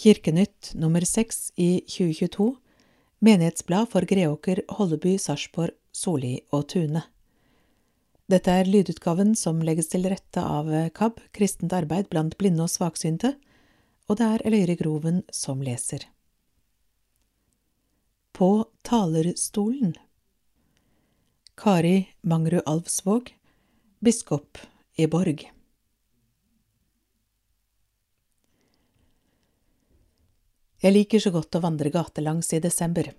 Kirkenytt nummer seks i 2022, Menighetsblad for Greåker, Holleby, Sarpsborg, Solli og Tune. Dette er lydutgaven som legges til rette av KAB, Kristent arbeid blant blinde og svaksynte, og det er Eløyre Groven som leser. På talerstolen Kari Mangrud Alvsvåg, biskop i Borg. Jeg liker så godt å vandre gatelangs i desember.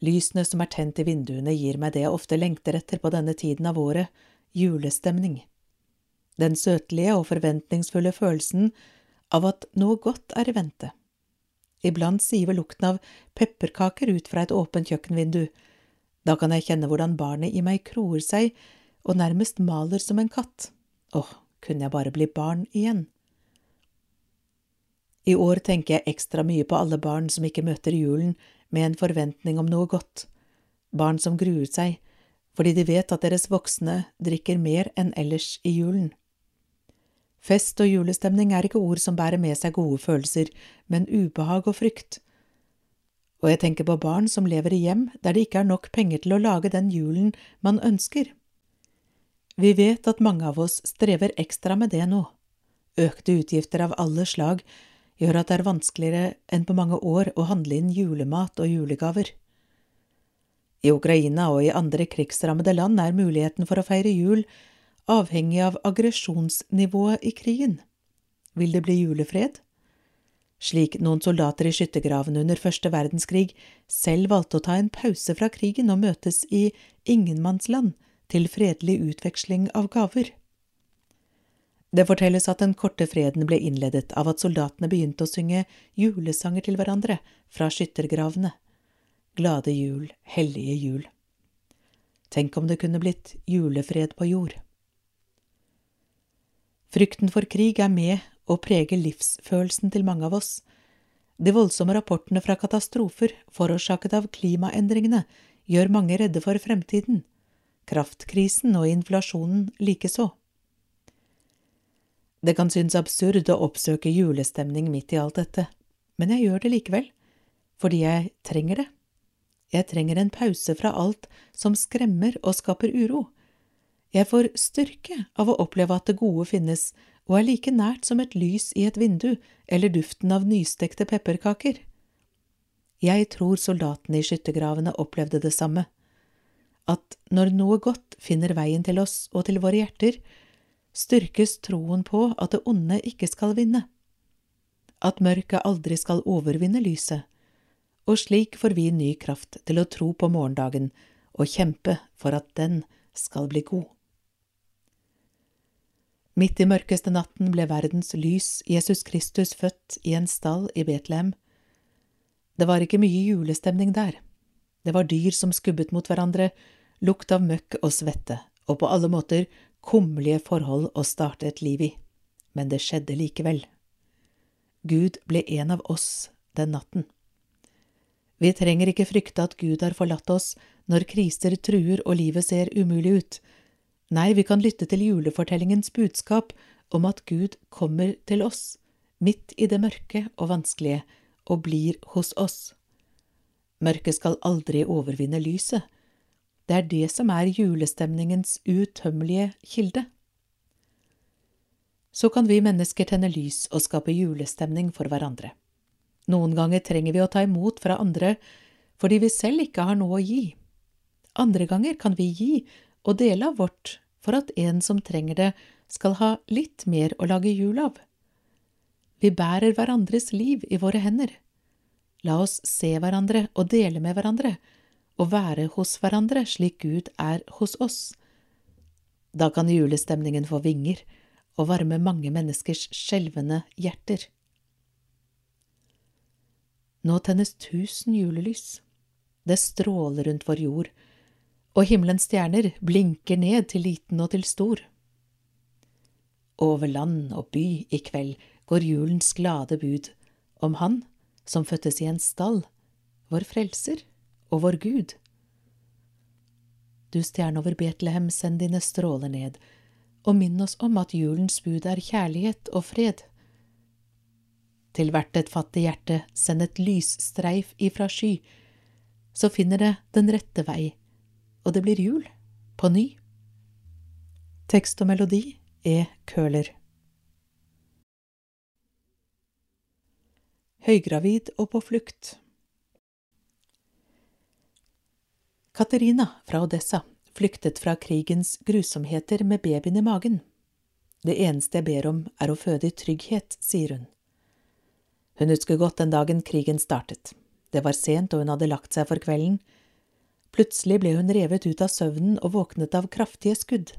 Lysene som er tent i vinduene gir meg det jeg ofte lengter etter på denne tiden av året, julestemning. Den søtlige og forventningsfulle følelsen av at noe godt er i vente. Iblant siver lukten av pepperkaker ut fra et åpent kjøkkenvindu. Da kan jeg kjenne hvordan barnet i meg kroer seg og nærmest maler som en katt. Åh, kunne jeg bare bli barn igjen. I år tenker jeg ekstra mye på alle barn som ikke møter julen med en forventning om noe godt, barn som gruer seg fordi de vet at deres voksne drikker mer enn ellers i julen. Fest og julestemning er ikke ord som bærer med seg gode følelser, men ubehag og frykt. Og jeg tenker på barn som lever i hjem der det ikke er nok penger til å lage den julen man ønsker. Vi vet at mange av oss strever ekstra med det nå. Økte utgifter av alle slag gjør at det er vanskeligere enn på mange år å handle inn julemat og julegaver. I Ukraina og i andre krigsrammede land er muligheten for å feire jul avhengig av aggresjonsnivået i krigen. Vil det bli julefred? Slik noen soldater i skyttergravene under første verdenskrig selv valgte å ta en pause fra krigen og møtes i ingenmannsland til fredelig utveksling av gaver. Det fortelles at den korte freden ble innledet av at soldatene begynte å synge julesanger til hverandre fra skyttergravene. Glade jul, hellige jul. Tenk om det kunne blitt julefred på jord. Frykten for krig er med og preger livsfølelsen til mange av oss. De voldsomme rapportene fra katastrofer forårsaket av klimaendringene gjør mange redde for fremtiden. Kraftkrisen og inflasjonen likeså. Det kan synes absurd å oppsøke julestemning midt i alt dette, men jeg gjør det likevel, fordi jeg trenger det. Jeg trenger en pause fra alt som skremmer og skaper uro. Jeg får styrke av å oppleve at det gode finnes og er like nært som et lys i et vindu eller duften av nystekte pepperkaker. Jeg tror soldatene i skyttergravene opplevde det samme, at når noe godt finner veien til oss og til våre hjerter, styrkes troen på at det onde ikke skal vinne, at mørket aldri skal overvinne lyset, og slik får vi ny kraft til å tro på morgendagen og kjempe for at den skal bli god. Midt i mørkeste natten ble verdens lys, Jesus Kristus, født i en stall i Betlehem. Det var ikke mye julestemning der. Det var dyr som skubbet mot hverandre, lukt av møkk og svette, og på alle måter kummerlige forhold å starte et liv i, men det skjedde likevel. Gud ble en av oss den natten. Vi trenger ikke frykte at Gud har forlatt oss når kriser truer og livet ser umulig ut. Nei, vi kan lytte til julefortellingens budskap om at Gud kommer til oss, midt i det mørke og vanskelige, og blir hos oss. Mørket skal aldri overvinne lyset, det er det som er julestemningens utømmelige kilde. Så kan vi mennesker tenne lys og skape julestemning for hverandre. Noen ganger trenger vi å ta imot fra andre fordi vi selv ikke har noe å gi. Andre ganger kan vi gi og dele av vårt for at en som trenger det, skal ha litt mer å lage jul av. Vi bærer hverandres liv i våre hender. La oss se hverandre og dele med hverandre, å være hos hverandre slik Gud er hos oss. Da kan julestemningen få vinger og varme mange menneskers skjelvende hjerter. Nå tennes tusen julelys. Det stråler rundt vår jord, og himmelens stjerner blinker ned til liten og til stor. Over land og by i kveld går julens glade bud om Han som fødtes i en stall, vår frelser og vår Gud. Du stjerne over Betlehem, send dine stråler ned, og minn oss om at julens bud er kjærlighet og fred. til hvert et fattig hjerte send et lysstreif ifra sky, så finner det den rette vei, og det blir jul, på ny. Tekst og melodi er Køhler. Høygravid og på flukt Katerina fra Odessa flyktet fra krigens grusomheter med babyen i magen. Det eneste jeg ber om er å føde i trygghet, sier hun. Hun husker godt den dagen krigen startet. Det var sent og hun hadde lagt seg for kvelden. Plutselig ble hun revet ut av søvnen og våknet av kraftige skudd.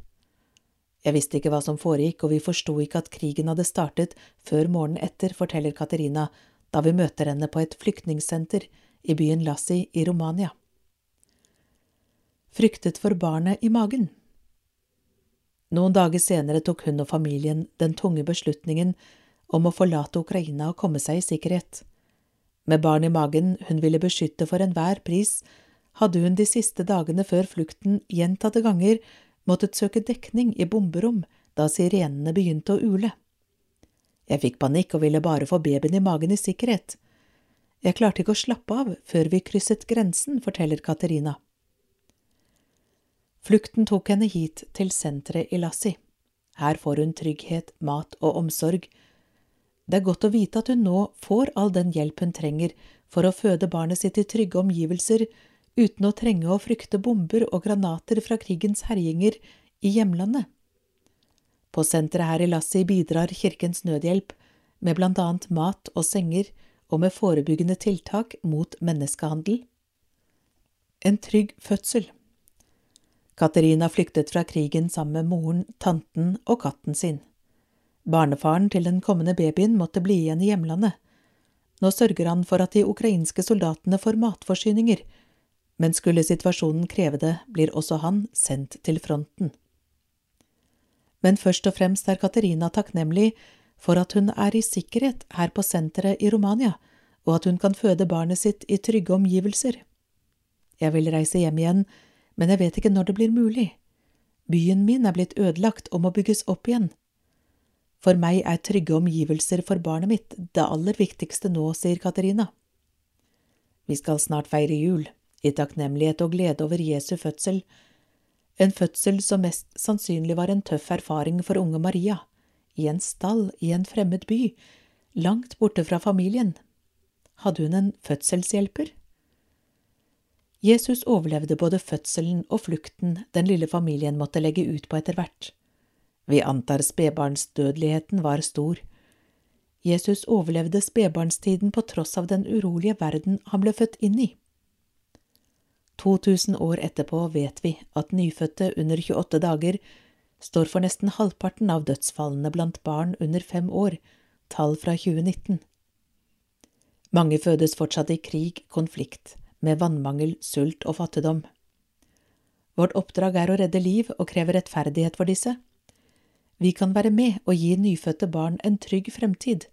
Jeg visste ikke hva som foregikk, og vi forsto ikke at krigen hadde startet før morgenen etter, forteller Katerina da vi møter henne på et flyktningsenter i byen Lassi i Romania fryktet for barnet i magen. Noen dager senere tok hun og familien den tunge beslutningen om å forlate Ukraina og komme seg i sikkerhet. Med barn i magen hun ville beskytte for enhver pris, hadde hun de siste dagene før flukten gjentatte ganger måttet søke dekning i bomberom da sirenene begynte å ule. Jeg fikk panikk og ville bare få babyen i magen i sikkerhet. Jeg klarte ikke å slappe av før vi krysset grensen, forteller Katerina. Flukten tok henne hit til senteret i Lassi. Her får hun trygghet, mat og omsorg. Det er godt å vite at hun nå får all den hjelp hun trenger for å føde barnet sitt i trygge omgivelser, uten å trenge å frykte bomber og granater fra krigens herjinger i hjemlandet. På senteret her i Lassi bidrar Kirkens Nødhjelp med blant annet mat og senger og med forebyggende tiltak mot menneskehandel. En trygg fødsel. Katerina flyktet fra krigen sammen med moren, tanten og katten sin. Barnefaren til den kommende babyen måtte bli igjen i hjemlandet. Nå sørger han for at de ukrainske soldatene får matforsyninger, men skulle situasjonen kreve det, blir også han sendt til fronten. Men først og fremst er Katerina takknemlig for at hun er i sikkerhet her på senteret i Romania, og at hun kan føde barnet sitt i trygge omgivelser. Jeg vil reise hjem igjen men jeg vet ikke når det blir mulig. Byen min er blitt ødelagt og må bygges opp igjen. For meg er trygge omgivelser for barnet mitt det aller viktigste nå, sier Katarina. Vi skal snart feire jul, i takknemlighet og glede over Jesu fødsel, en fødsel som mest sannsynlig var en tøff erfaring for unge Maria, i en stall i en fremmed by, langt borte fra familien. Hadde hun en fødselshjelper? Jesus overlevde både fødselen og flukten den lille familien måtte legge ut på etter hvert. Vi antar spedbarnsdødeligheten var stor. Jesus overlevde spedbarnstiden på tross av den urolige verden han ble født inn i. 2000 år etterpå vet vi at nyfødte under 28 dager står for nesten halvparten av dødsfallene blant barn under fem år, tall fra 2019. Mange fødes fortsatt i krig, konflikt med vannmangel, sult og fattigdom. Vårt oppdrag er å redde liv og kreve rettferdighet for disse. Vi kan være med og gi nyfødte barn en trygg fremtid.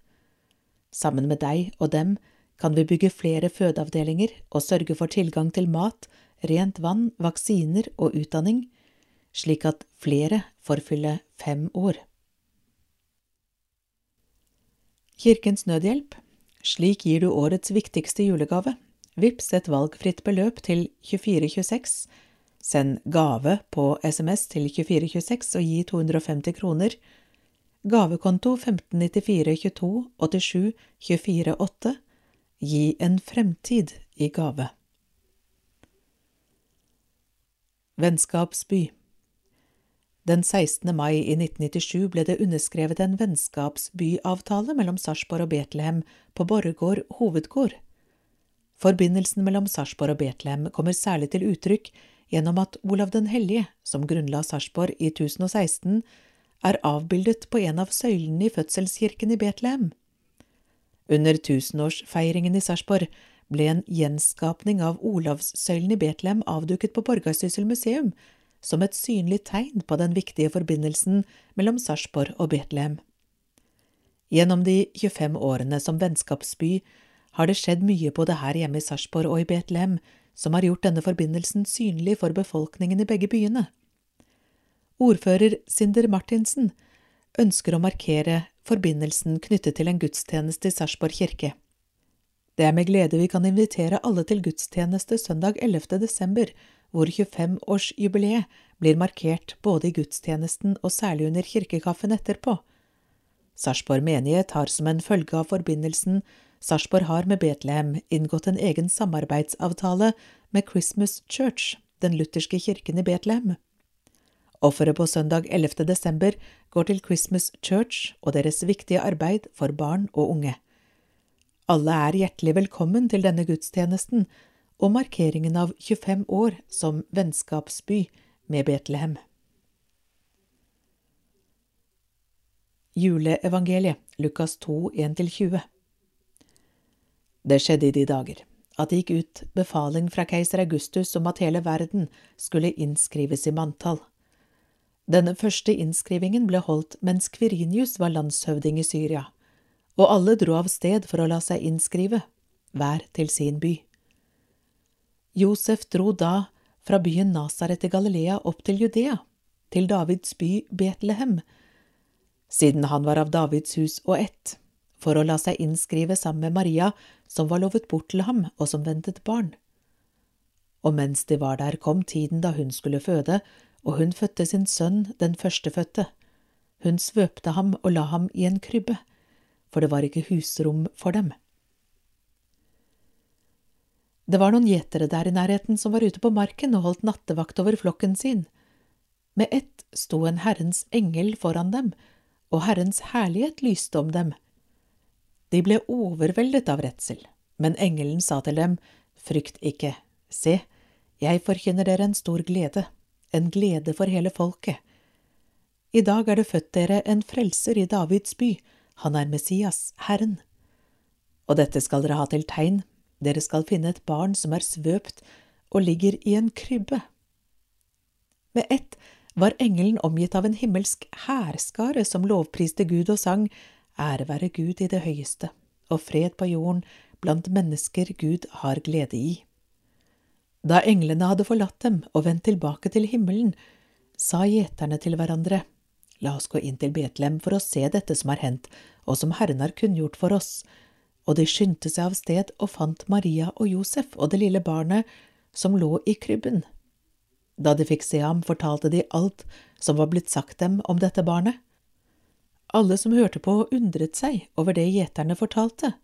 Sammen med deg og dem kan vi bygge flere fødeavdelinger og sørge for tilgang til mat, rent vann, vaksiner og utdanning, slik at flere får fylle fem år. Kirkens Nødhjelp Slik gir du årets viktigste julegave. Vips et valgfritt beløp til 2426. Send gave på SMS til 2426 og gi 250 kroner. Gavekonto 1594 22 87 24 8. Gi en fremtid i gave. Vennskapsby Den 16. mai i 1997 ble det underskrevet en vennskapsbyavtale mellom Sarpsborg og Betlehem på Borregaard hovedgård. Forbindelsen mellom Sarpsborg og Betlehem kommer særlig til uttrykk gjennom at Olav den hellige, som grunnla Sarpsborg i 1016, er avbildet på en av søylene i fødselskirken i Betlehem. Under tusenårsfeiringen i Sarpsborg ble en gjenskapning av Olavssøylen i Betlehem avduket på Borgarsyssel museum som et synlig tegn på den viktige forbindelsen mellom Sarpsborg og Betlehem. Gjennom de 25 årene som vennskapsby har det skjedd mye både her hjemme i Sarpsborg og i Betlehem som har gjort denne forbindelsen synlig for befolkningen i begge byene. Ordfører Sinder Martinsen ønsker å markere forbindelsen knyttet til en gudstjeneste i Sarpsborg kirke. Det er med glede vi kan invitere alle til gudstjeneste søndag 11. desember, hvor 25-årsjubileet blir markert både i gudstjenesten og særlig under kirkekaffen etterpå. Sarpsborg menighet har som en følge av forbindelsen Sarpsborg har med Betlehem inngått en egen samarbeidsavtale med Christmas Church, den lutherske kirken i Betlehem. Offeret på søndag 11. desember går til Christmas Church og deres viktige arbeid for barn og unge. Alle er hjertelig velkommen til denne gudstjenesten og markeringen av 25 år som vennskapsby med Betlehem. Juleevangeliet, Lukas 2, 1–20 Det skjedde i de dager at det gikk ut befaling fra keiser Augustus om at hele verden skulle innskrives i manntall. Denne første innskrivingen ble holdt mens Kvirinius var landshøvding i Syria, og alle dro av sted for å la seg innskrive, hver til sin by. Josef dro da fra byen Nasaret i Galilea opp til Judea, til Davids by Betlehem, siden han var av Davids hus og ett, for å la seg innskrive sammen med Maria, som var lovet bort til ham og som ventet barn. Og mens de var der, kom tiden da hun skulle føde, og hun fødte sin sønn, den førstefødte. Hun svøpte ham og la ham i en krybbe, for det var ikke husrom for dem. Det var noen gjetere der i nærheten som var ute på marken og holdt nattevakt over flokken sin. Med ett sto en Herrens engel foran dem, og Herrens herlighet lyste om dem. De ble overveldet av redsel, men engelen sa til dem, Frykt ikke, se, jeg forkynner dere en stor glede, en glede for hele folket. I dag er det født dere en frelser i Davids by, han er Messias, Herren. Og dette skal dere ha til tegn, dere skal finne et barn som er svøpt og ligger i en krybbe. Med ett var engelen omgitt av en himmelsk hærskare som lovpriste Gud og sang Ære være Gud i det høyeste, og fred på jorden blant mennesker Gud har glede i. Da englene hadde forlatt dem og vendt tilbake til himmelen, sa gjeterne til hverandre, La oss gå inn til Betlehem for å se dette som har hendt, og som Herren har kunngjort for oss og de skyndte seg av sted og fant Maria og Josef og det lille barnet som lå i krybben. Da de fikk se ham, fortalte de alt som var blitt sagt dem om dette barnet. Alle som hørte på, undret seg over det gjeterne fortalte,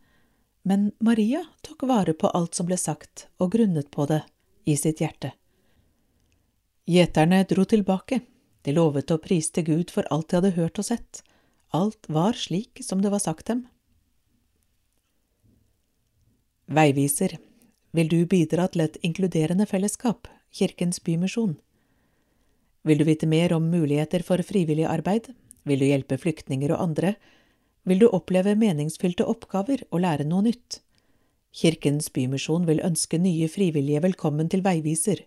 men Maria tok vare på alt som ble sagt, og grunnet på det i sitt hjerte. Gjeterne dro tilbake, de lovet og priste Gud for alt de hadde hørt og sett, alt var slik som det var sagt dem. Veiviser, vil du bidra til et inkluderende fellesskap, Kirkens Bymisjon? Vil du vite mer om muligheter for frivillig arbeid? Vil du hjelpe flyktninger og andre? Vil du oppleve meningsfylte oppgaver og lære noe nytt? Kirkens Bymisjon vil ønske nye frivillige velkommen til Veiviser.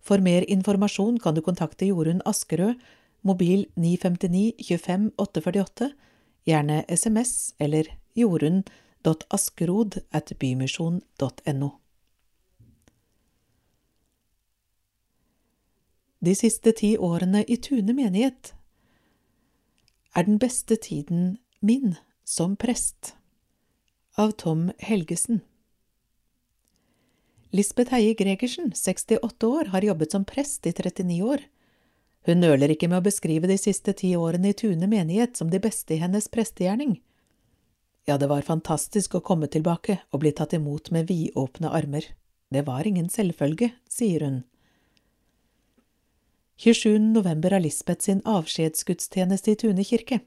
For mer informasjon kan du kontakte Jorunn Askerød, mobil 959 25 848, gjerne SMS eller jorunn.askerod at bymisjon.no. De siste ti årene i Tune menighet er den beste tiden min som prest. Av Tom Helgesen Lisbeth Heie Gregersen, 68 år, har jobbet som prest i 39 år. Hun nøler ikke med å beskrive de siste ti årene i Tune menighet som de beste i hennes prestegjerning. Ja, det var fantastisk å komme tilbake og bli tatt imot med vidåpne armer. Det var ingen selvfølge, sier hun. 27. november er Lisbeth sin avskjedsgudstjeneste i Tune kirke,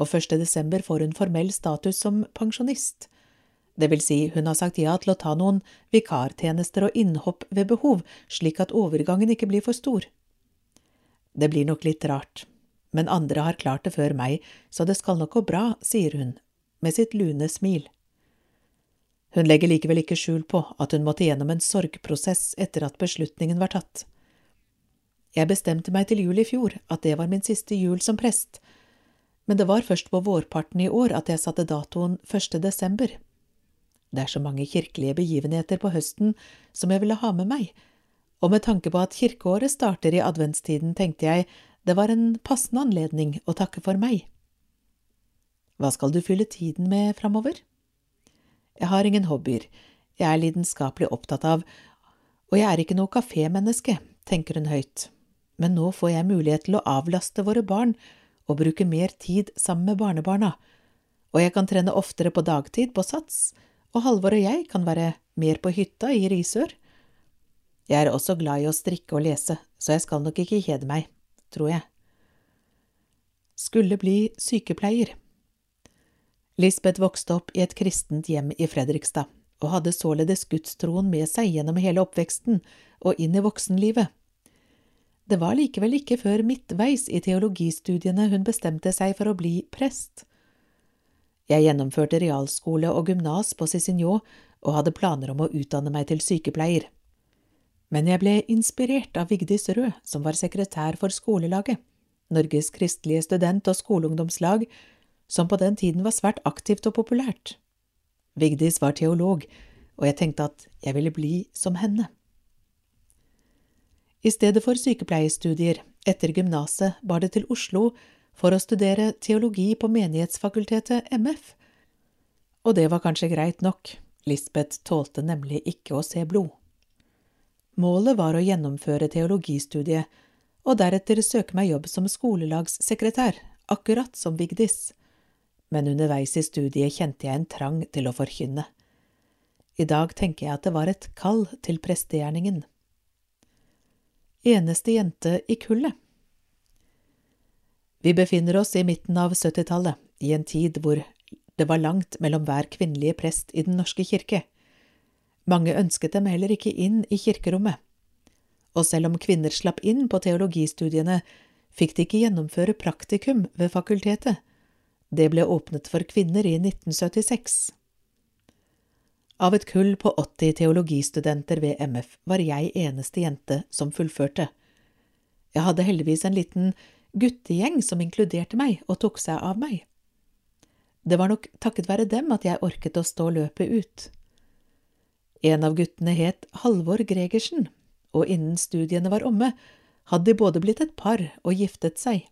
og 1. desember får hun formell status som pensjonist. Det vil si, hun har sagt ja til å ta noen vikartjenester og innhopp ved behov, slik at overgangen ikke blir for stor. Det blir nok litt rart, men andre har klart det før meg, så det skal nok gå bra, sier hun med sitt lune smil. Hun legger likevel ikke skjul på at hun måtte gjennom en sorgprosess etter at beslutningen var tatt. Jeg bestemte meg til jul i fjor at det var min siste jul som prest, men det var først på vårparten i år at jeg satte datoen 1. desember. Det er så mange kirkelige begivenheter på høsten som jeg ville ha med meg, og med tanke på at kirkeåret starter i adventstiden, tenkte jeg det var en passende anledning å takke for meg. Hva skal du fylle tiden med framover? Jeg har ingen hobbyer, jeg er lidenskapelig opptatt av, og jeg er ikke noe kafémenneske, tenker hun høyt, men nå får jeg mulighet til å avlaste våre barn og bruke mer tid sammen med barnebarna, og jeg kan trene oftere på dagtid på Sats, og Halvor og jeg kan være mer på hytta i Risør. Jeg er også glad i å strikke og lese, så jeg skal nok ikke kjede meg, tror jeg. Skulle bli sykepleier. Lisbeth vokste opp i et kristent hjem i Fredrikstad, og hadde således gudstroen med seg gjennom hele oppveksten og inn i voksenlivet. Det var likevel ikke før midtveis i teologistudiene hun bestemte seg for å bli prest. Jeg gjennomførte realskole og gymnas på Cicignon og hadde planer om å utdanne meg til sykepleier. Men jeg ble inspirert av Vigdis Rød, som var sekretær for skolelaget, Norges kristelige student- og skoleungdomslag, som på den tiden var svært aktivt og populært. Vigdis var teolog, og jeg tenkte at jeg ville bli som henne. I stedet for sykepleiestudier etter gymnaset bar det til Oslo for å studere teologi på Menighetsfakultetet MF. Og det var kanskje greit nok, Lisbeth tålte nemlig ikke å se blod. Målet var å gjennomføre teologistudiet og deretter søke meg jobb som skolelagssekretær, akkurat som Vigdis. Men underveis i studiet kjente jeg en trang til å forkynne. I dag tenker jeg at det var et kall til prestegjerningen eneste jente i kullet. Vi befinner oss i midten av 70-tallet, i en tid hvor det var langt mellom hver kvinnelige prest i Den norske kirke. Mange ønsket dem heller ikke inn i kirkerommet. Og selv om kvinner slapp inn på teologistudiene, fikk de ikke gjennomføre praktikum ved fakultetet. Det ble åpnet for kvinner i 1976. Av et kull på 80 teologistudenter ved MF var jeg eneste jente som fullførte. Jeg hadde heldigvis en liten guttegjeng som inkluderte meg og tok seg av meg. Det var nok takket være dem at jeg orket å stå løpet ut. En av guttene het Halvor Gregersen, og innen studiene var omme, hadde de både blitt et par og giftet seg.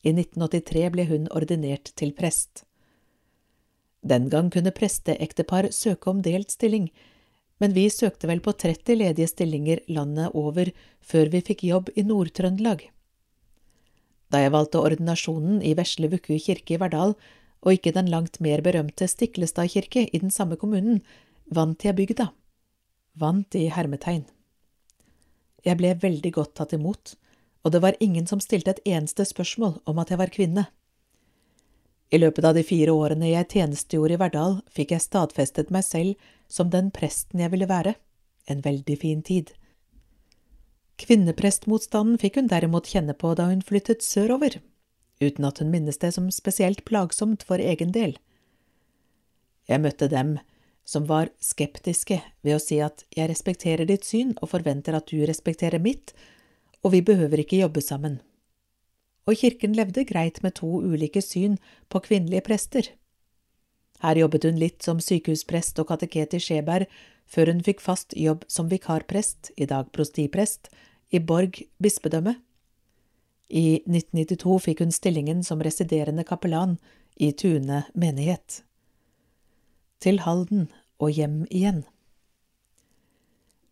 I 1983 ble hun ordinert til prest. Den gang kunne presteektepar søke om delt stilling, men vi søkte vel på 30 ledige stillinger landet over før vi fikk jobb i Nord-Trøndelag. Da jeg valgte ordinasjonen i Vesle Vuku kirke i Verdal, og ikke den langt mer berømte Stiklestad kirke i den samme kommunen, vant jeg bygda. Vant i hermetegn. Jeg ble veldig godt tatt imot, og det var ingen som stilte et eneste spørsmål om at jeg var kvinne. I løpet av de fire årene jeg tjenestegjorde i Verdal, fikk jeg stadfestet meg selv som den presten jeg ville være. En veldig fin tid. Kvinneprestmotstanden fikk hun derimot kjenne på da hun flyttet sørover, uten at hun minnes det som spesielt plagsomt for egen del. Jeg møtte dem som var skeptiske ved å si at jeg respekterer ditt syn og forventer at du respekterer mitt, og vi behøver ikke jobbe sammen og kirken levde greit med to ulike syn på kvinnelige prester. Her jobbet hun litt som sykehusprest og kateket i Skjeberg, før hun fikk fast jobb som vikarprest, i dag prostiprest, i Borg bispedømme. I 1992 fikk hun stillingen som residerende kapellan i Tune menighet. Til Halden og hjem igjen.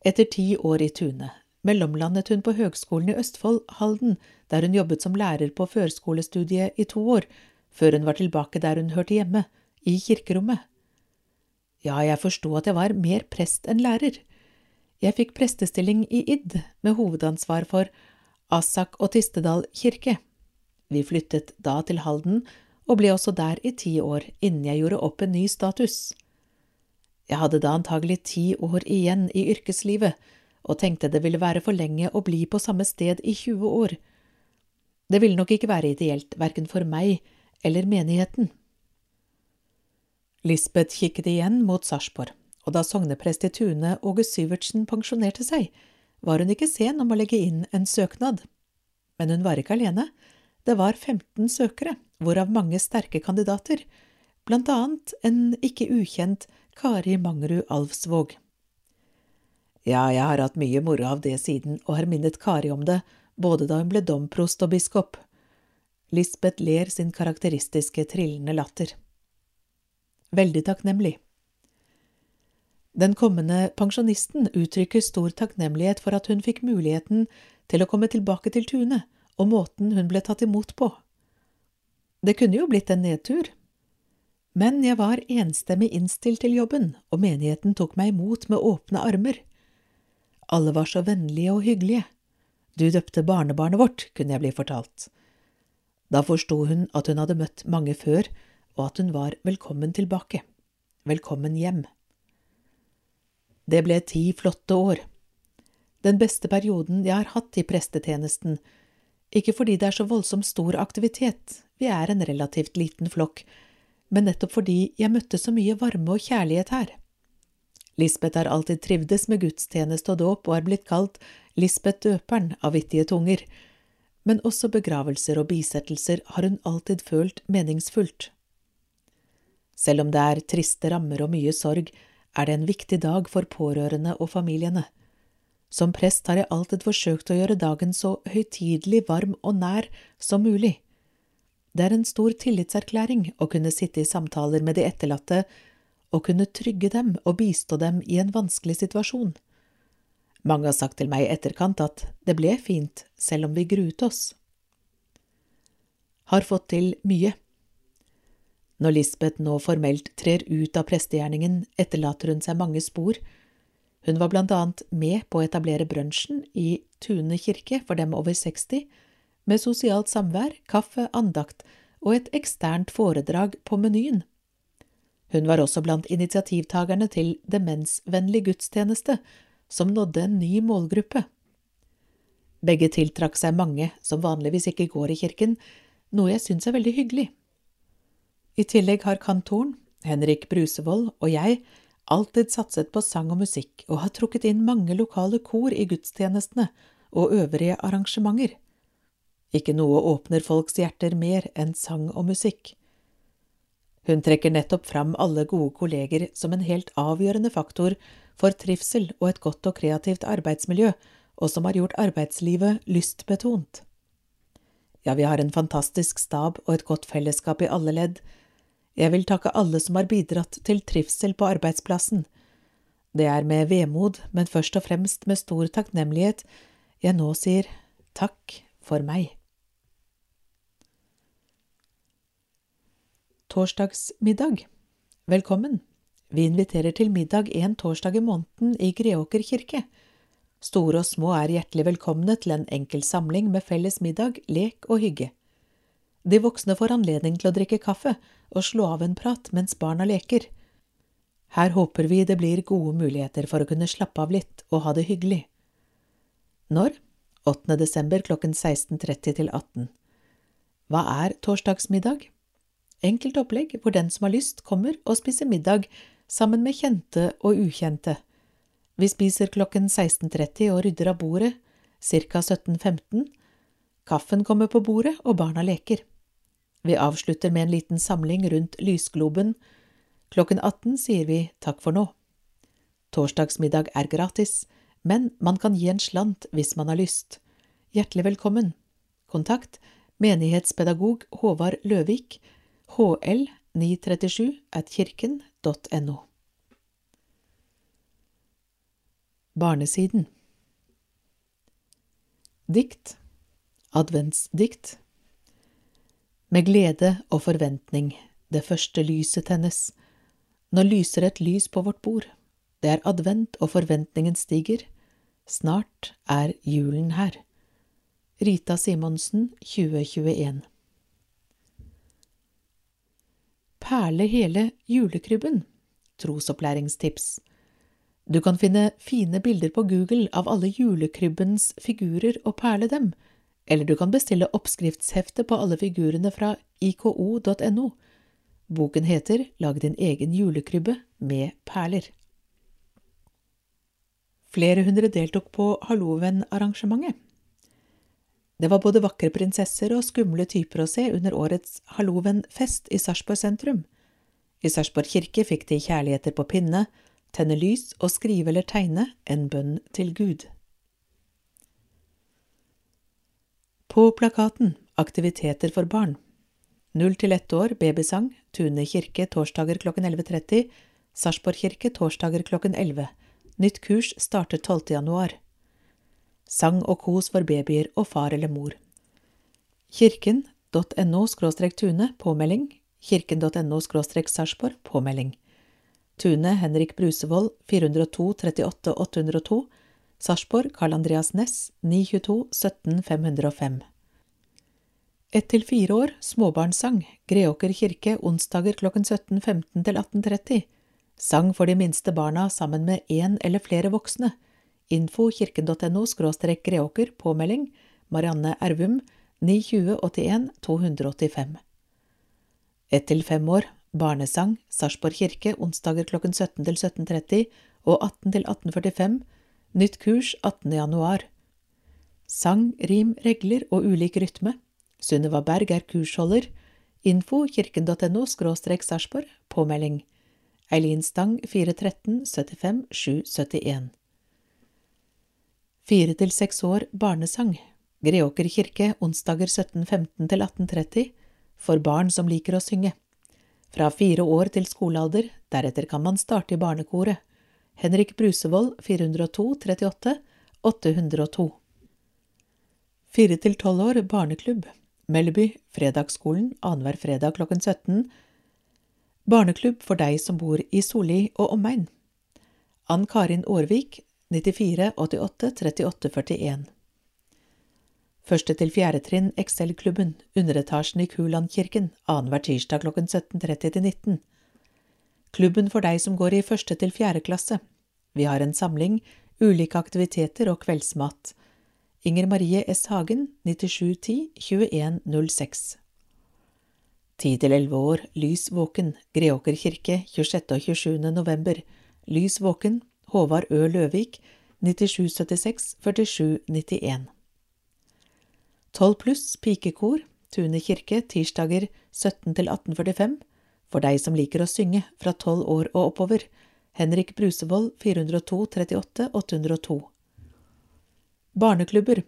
Etter ti år i Tune mellomlandet hun på Høgskolen i Østfold, Halden, der hun jobbet som lærer på førskolestudiet i to år, før hun var tilbake der hun hørte hjemme, i kirkerommet. Ja, jeg forsto at jeg var mer prest enn lærer. Jeg fikk prestestilling i Id, med hovedansvar for Asak og Tistedal kirke. Vi flyttet da til Halden, og ble også der i ti år, innen jeg gjorde opp en ny status. Jeg hadde da antagelig ti år igjen i yrkeslivet, og tenkte det ville være for lenge å bli på samme sted i 20 år. Det ville nok ikke være ideelt, verken for meg eller menigheten. Lisbeth kikket igjen mot Sarpsborg, og da sogneprest i Tune, Åge Syvertsen, pensjonerte seg, var hun ikke sen om å legge inn en søknad. Men hun var ikke alene. Det var 15 søkere, hvorav mange sterke kandidater, blant annet en ikke ukjent Kari Mangerud Alvsvåg. Ja, jeg har hatt mye moro av det siden, og har minnet Kari om det, både da hun ble domprost og biskop. Lisbeth ler sin karakteristiske trillende latter. Veldig takknemlig. Den kommende pensjonisten uttrykker stor takknemlighet for at hun fikk muligheten til å komme tilbake til tunet, og måten hun ble tatt imot på. Det kunne jo blitt en nedtur, men jeg var enstemmig innstilt til jobben, og menigheten tok meg imot med åpne armer. Alle var så vennlige og hyggelige. Du døpte barnebarnet vårt, kunne jeg bli fortalt. Da forsto hun at hun hadde møtt mange før, og at hun var velkommen tilbake. Velkommen hjem. Det ble ti flotte år. Den beste perioden jeg har hatt i prestetjenesten, ikke fordi det er så voldsomt stor aktivitet, vi er en relativt liten flokk, men nettopp fordi jeg møtte så mye varme og kjærlighet her. Lisbeth har alltid trivdes med gudstjeneste og dåp og er blitt kalt Lisbeth døperen av vittige tunger, men også begravelser og bisettelser har hun alltid følt meningsfullt. Selv om det er triste rammer og mye sorg, er det en viktig dag for pårørende og familiene. Som prest har jeg alltid forsøkt å gjøre dagen så høytidelig, varm og nær som mulig. Det er en stor tillitserklæring å kunne sitte i samtaler med de etterlatte og kunne trygge dem og bistå dem i en vanskelig situasjon. Mange har sagt til meg i etterkant at det ble fint, selv om vi gruet oss. Har fått til mye. Når Lisbeth nå formelt trer ut av prestegjerningen, etterlater hun seg mange spor. Hun var blant annet med på å etablere brunsjen i Tune kirke for dem over 60, med sosialt samvær, kaffe, andakt og et eksternt foredrag på menyen. Hun var også blant initiativtakerne til Demensvennlig gudstjeneste, som nådde en ny målgruppe. Begge tiltrakk seg mange som vanligvis ikke går i kirken, noe jeg syns er veldig hyggelig. I tillegg har kantoren, Henrik Brusevold og jeg alltid satset på sang og musikk og har trukket inn mange lokale kor i gudstjenestene og øvrige arrangementer. Ikke noe åpner folks hjerter mer enn sang og musikk. Hun trekker nettopp fram alle gode kolleger som en helt avgjørende faktor for trivsel og et godt og kreativt arbeidsmiljø, og som har gjort arbeidslivet lystbetont. Ja, vi har en fantastisk stab og et godt fellesskap i alle ledd. Jeg vil takke alle som har bidratt til trivsel på arbeidsplassen. Det er med vemod, men først og fremst med stor takknemlighet, jeg nå sier takk for meg. Torsdagsmiddag Velkommen. Vi inviterer til middag en torsdag i måneden i Greåker kirke. Store og små er hjertelig velkomne til en enkel samling med felles middag, lek og hygge. De voksne får anledning til å drikke kaffe og slå av en prat mens barna leker. Her håper vi det blir gode muligheter for å kunne slappe av litt og ha det hyggelig. Når? 8. desember klokken 16.30 til 18. Hva er torsdagsmiddag? Enkelt opplegg hvor den som har lyst, kommer og spiser middag sammen med kjente og ukjente. Vi spiser klokken 16.30 og rydder av bordet ca 17.15. Kaffen kommer på bordet, og barna leker. Vi avslutter med en liten samling rundt lysgloben. Klokken 18 sier vi takk for nå. Torsdagsmiddag er gratis, men man kan gi en slant hvis man har lyst. Hjertelig velkommen. Kontakt menighetspedagog Håvard Løvik hl937 at. Barnesiden Dikt Adventsdikt Med glede og forventning det første lyset tennes. Nå lyser et lys på vårt bord. Det er advent og forventningen stiger. Snart er julen her. Rita Simonsen 2021 perle hele julekrybben. Trosopplæringstips. Du kan finne fine bilder på Google av alle julekrybbens figurer og perle dem, eller du kan bestille oppskriftshefte på alle figurene fra iko.no. Boken heter Lag din egen julekrybbe med perler. Flere hundre deltok på Halloven-arrangementet. Det var både vakre prinsesser og skumle typer å se under årets Halloven-fest i Sarpsborg sentrum. I Sarpsborg kirke fikk de kjærligheter på pinne, tenne lys og skrive eller tegne en bønn til Gud. På plakaten Aktiviteter for barn Null til ett år babysang, Tune kirke torsdager klokken 11.30, Sarpsborg kirke torsdager klokken 11. Nytt kurs starter 12. januar. Sang og kos for babyer og far eller mor. Kirken.no tune påmelding, kirken.no sarpsborg påmelding. Tune Henrik Brusevold 402 38 802, Sarpsborg Karl Andreas Næss 922 17 505. Ett til fire år småbarnssang, Greåker kirke onsdager klokken 17.15 til 18.30. Sang for de minste barna sammen med én eller flere voksne. Info kirken.no skråstrek Greåker, påmelding, Marianne Ervum, 92081 285. Ett til fem år, barnesang, Sarpsborg kirke, onsdager klokken 17 til 17.30 og 18 til 18.45, nytt kurs 18. januar. Sang, rim, regler og ulik rytme. Sunniva Berg er kursholder. Info kirken.no Sarpsborg, påmelding. Eileen Stang 413 75 771. Fire til seks år barnesang. Greåker kirke onsdager 17.15 til 18.30 for barn som liker å synge. Fra fire år til skolealder, deretter kan man starte i barnekoret. Henrik Brusevold 402 38 802. Fire til tolv år barneklubb. Melleby, Fredagsskolen, annenhver fredag klokken 17. Barneklubb for deg som bor i Solli og omegn. Ann Karin Aarvik, 94 88 38 41. Første til fjerde trinn Excel-klubben, underetasjen i Kulandkirken, annenhver tirsdag klokken 17.30 til 19. Klubben for deg som går i første til fjerde klasse. Vi har en samling, ulike aktiviteter og kveldsmat. Inger Marie S. Hagen, 9710 2106. 10 til 11 år, Lys våken, Greåker kirke, 26. og 27. november. Lys våken, Håvard Ø. Løvik, 9776 4791. 12 pluss pikekor, Tune kirke, tirsdager 17 til 1845. For deg som liker å synge, fra 12 år og oppover. Henrik Brusevold, 402 38 802. Barneklubber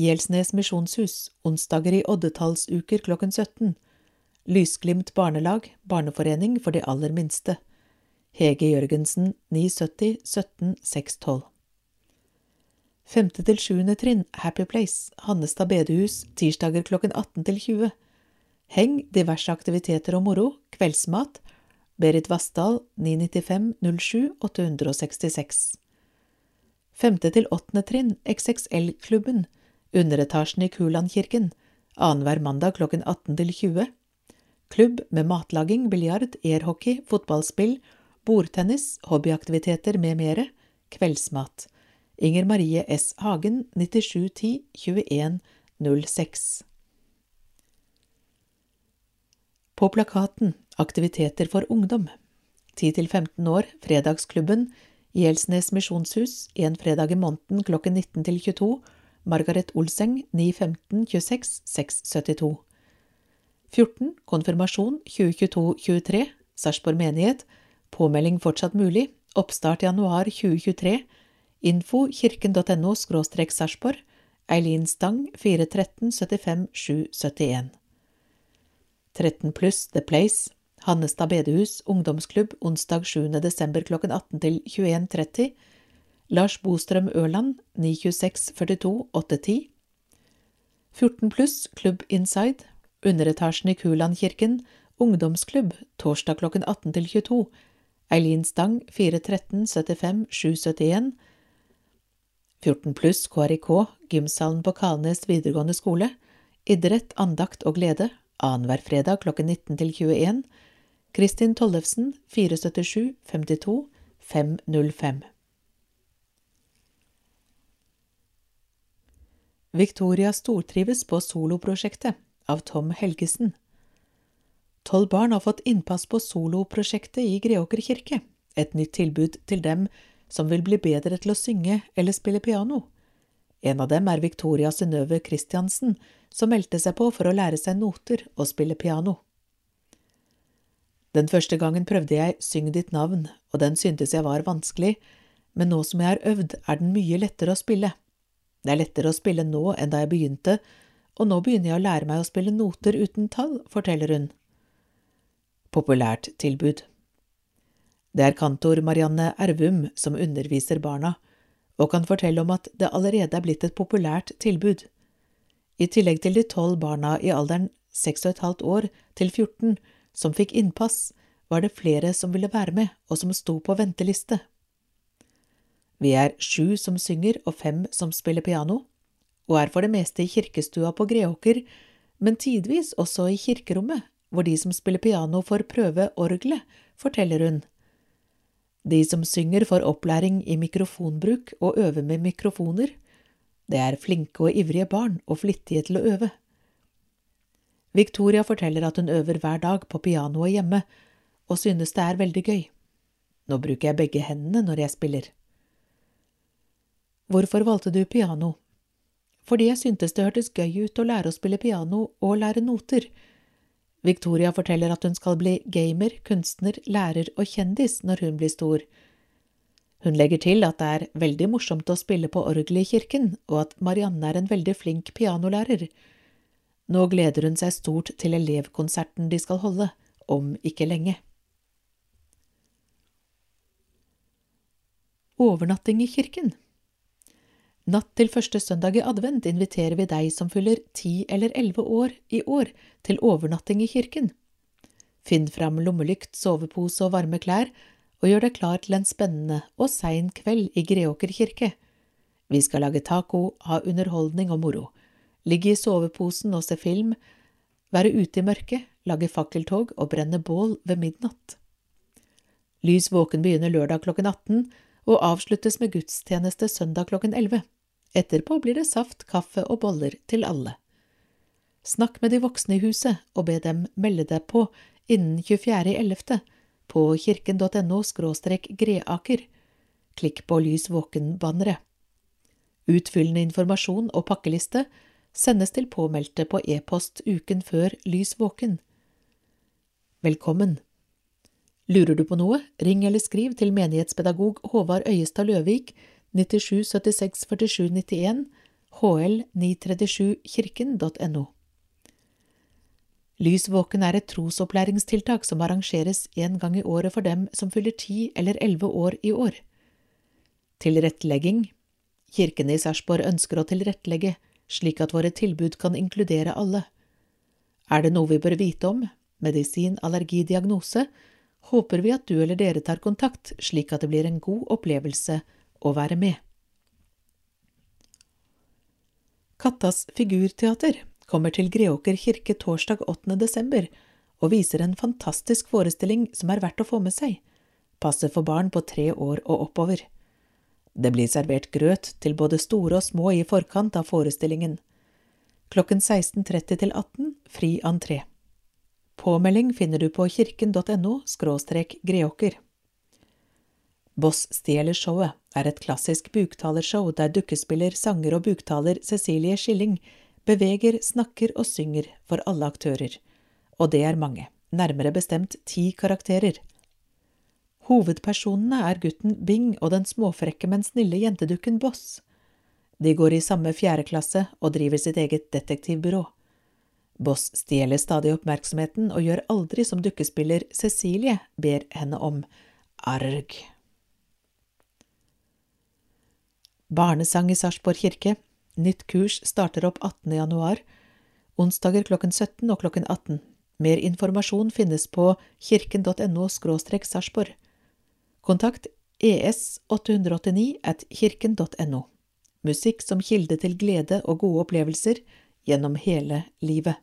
Gjelsnes misjonshus, onsdager i oddetallsuker klokken 17. Lysglimt barnelag, barneforening for de aller minste. Hege Jørgensen, 970 17 612. Femte til sjuende trinn, Happy Place, Hannestad bedehus, tirsdager klokken 18 til 20. Heng, diverse aktiviteter og moro, kveldsmat. Berit Vassdal, 995 07 866. Femte til åttende trinn, XXL-klubben, underetasjen i Kulandkirken, annenhver mandag klokken 18 til 20. Klubb med matlaging, biljard, airhockey, fotballspill, bordtennis, hobbyaktiviteter med mere, kveldsmat. Inger Marie S. Hagen, 9710 21 06. På plakaten Aktiviteter for ungdom 10–15 år, Fredagsklubben, Gjelsnes misjonshus, en fredag i måneden klokken 19 til 22, Margaret Olseng 915 26 672. 14. Konfirmasjon 2022-23, Sarpsborg menighet, påmelding fortsatt mulig, oppstart januar 2023, info kirken.no Sarpsborg, Eileen Stang 413 75 771. 13 pluss The Place, Hannestad bedehus, ungdomsklubb, onsdag 7. desember klokken 18 til 21.30. Lars Bostrøm Ørland, 926 42 810. 14 pluss, Klubb Inside, underetasjen i Kulandkirken, ungdomsklubb, torsdag klokken 18 til 22. Eileen Stang, 413 75 771. 14 pluss KRIK, gymsalen på Kalnes videregående skole. Idrett, andakt og glede, annenhver fredag klokken 19 til 21. Kristin Tollefsen 477 52 505 Victoria stortrives på soloprosjektet av Tom Helgesen. Tolv barn har fått innpass på soloprosjektet i Greåker kirke, et nytt tilbud til dem som vil bli bedre til å synge eller spille piano. En av dem er Victoria Synnøve Christiansen, som meldte seg på for å lære seg noter og spille piano. Den første gangen prøvde jeg Syng ditt navn, og den syntes jeg var vanskelig, men nå som jeg har øvd, er den mye lettere å spille. Det er lettere å spille nå enn da jeg begynte, og nå begynner jeg å lære meg å spille noter uten tall, forteller hun. Populært tilbud Det er kantor Marianne Ervum som underviser barna, og kan fortelle om at det allerede er blitt et populært tilbud. I tillegg til de tolv barna i alderen seks og et halvt år til 14 som fikk innpass, var det flere som ville være med, og som sto på venteliste. Vi er sju som synger og fem som spiller piano, og er for det meste i kirkestua på Greåker, men tidvis også i kirkerommet, hvor de som spiller piano får prøve orgelet, forteller hun. De som synger får opplæring i mikrofonbruk og øver med mikrofoner. Det er flinke og ivrige barn og flittige til å øve. Victoria forteller at hun øver hver dag på pianoet hjemme, og synes det er veldig gøy. Nå bruker jeg begge hendene når jeg spiller. Hvorfor valgte du piano? Fordi jeg syntes det hørtes gøy ut å lære å spille piano og lære noter. Victoria forteller at hun skal bli gamer, kunstner, lærer og kjendis når hun blir stor. Hun legger til at det er veldig morsomt å spille på orgel i kirken, og at Marianne er en veldig flink pianolærer. Nå gleder hun seg stort til elevkonserten de skal holde, om ikke lenge. Overnatting i kirken Natt til første søndag i advent inviterer vi deg som fyller ti eller elleve år i år, til overnatting i kirken. Finn fram lommelykt, sovepose og varme klær, og gjør deg klar til en spennende og sein kveld i Greåker kirke. Vi skal lage taco, ha underholdning og moro ligge i soveposen og se film, være ute i mørket, lage fakkeltog og brenne bål ved midnatt. Lys våken begynner lørdag klokken 18 og avsluttes med gudstjeneste søndag klokken 11. Etterpå blir det saft, kaffe og boller til alle. Snakk med de voksne i huset og be dem melde deg på innen 24.11. på kirken.no greaker. Klikk på Lys våken-banneret. Utfyllende informasjon og pakkeliste sendes til påmeldte på e-post uken før lys våken. Velkommen! Lurer du på noe, ring eller skriv til menighetspedagog Håvard Øyestad Løvik 97 76 47 91 hl 937 kirken.no. Lys våken er et trosopplæringstiltak som arrangeres en gang i året for dem som fyller ti eller elleve år i år. Tilrettelegging Kirkene i Sarpsborg ønsker å tilrettelegge slik at våre tilbud kan inkludere alle. Er det noe vi bør vite om, medisin, allergi, diagnose, håper vi at du eller dere tar kontakt, slik at det blir en god opplevelse å være med. Kattas figurteater kommer til Greåker kirke torsdag 8. desember og viser en fantastisk forestilling som er verdt å få med seg, passer for barn på tre år og oppover. Det blir servert grøt til både store og små i forkant av forestillingen. Klokken 16.30 til 18 fri entré. Påmelding finner du på kirken.no skråstrek greåker. Boss stjeler showet er et klassisk buktalershow der dukkespiller, sanger og buktaler Cecilie Skilling beveger, snakker og synger for alle aktører. Og det er mange, nærmere bestemt ti karakterer. Hovedpersonene er gutten Bing og den småfrekke, men snille jentedukken Boss. De går i samme fjerde klasse og driver sitt eget detektivbyrå. Boss stjeler stadig oppmerksomheten og gjør aldri som dukkespiller Cecilie ber henne om. Arg. Barnesang i Sarpsborg kirke. Nytt kurs starter opp 18. januar. Onsdager klokken 17 og klokken 18. Mer informasjon finnes på kirken.no sarpsborg. Kontakt es889 at kirken.no. Musikk som kilde til glede og gode opplevelser gjennom hele livet.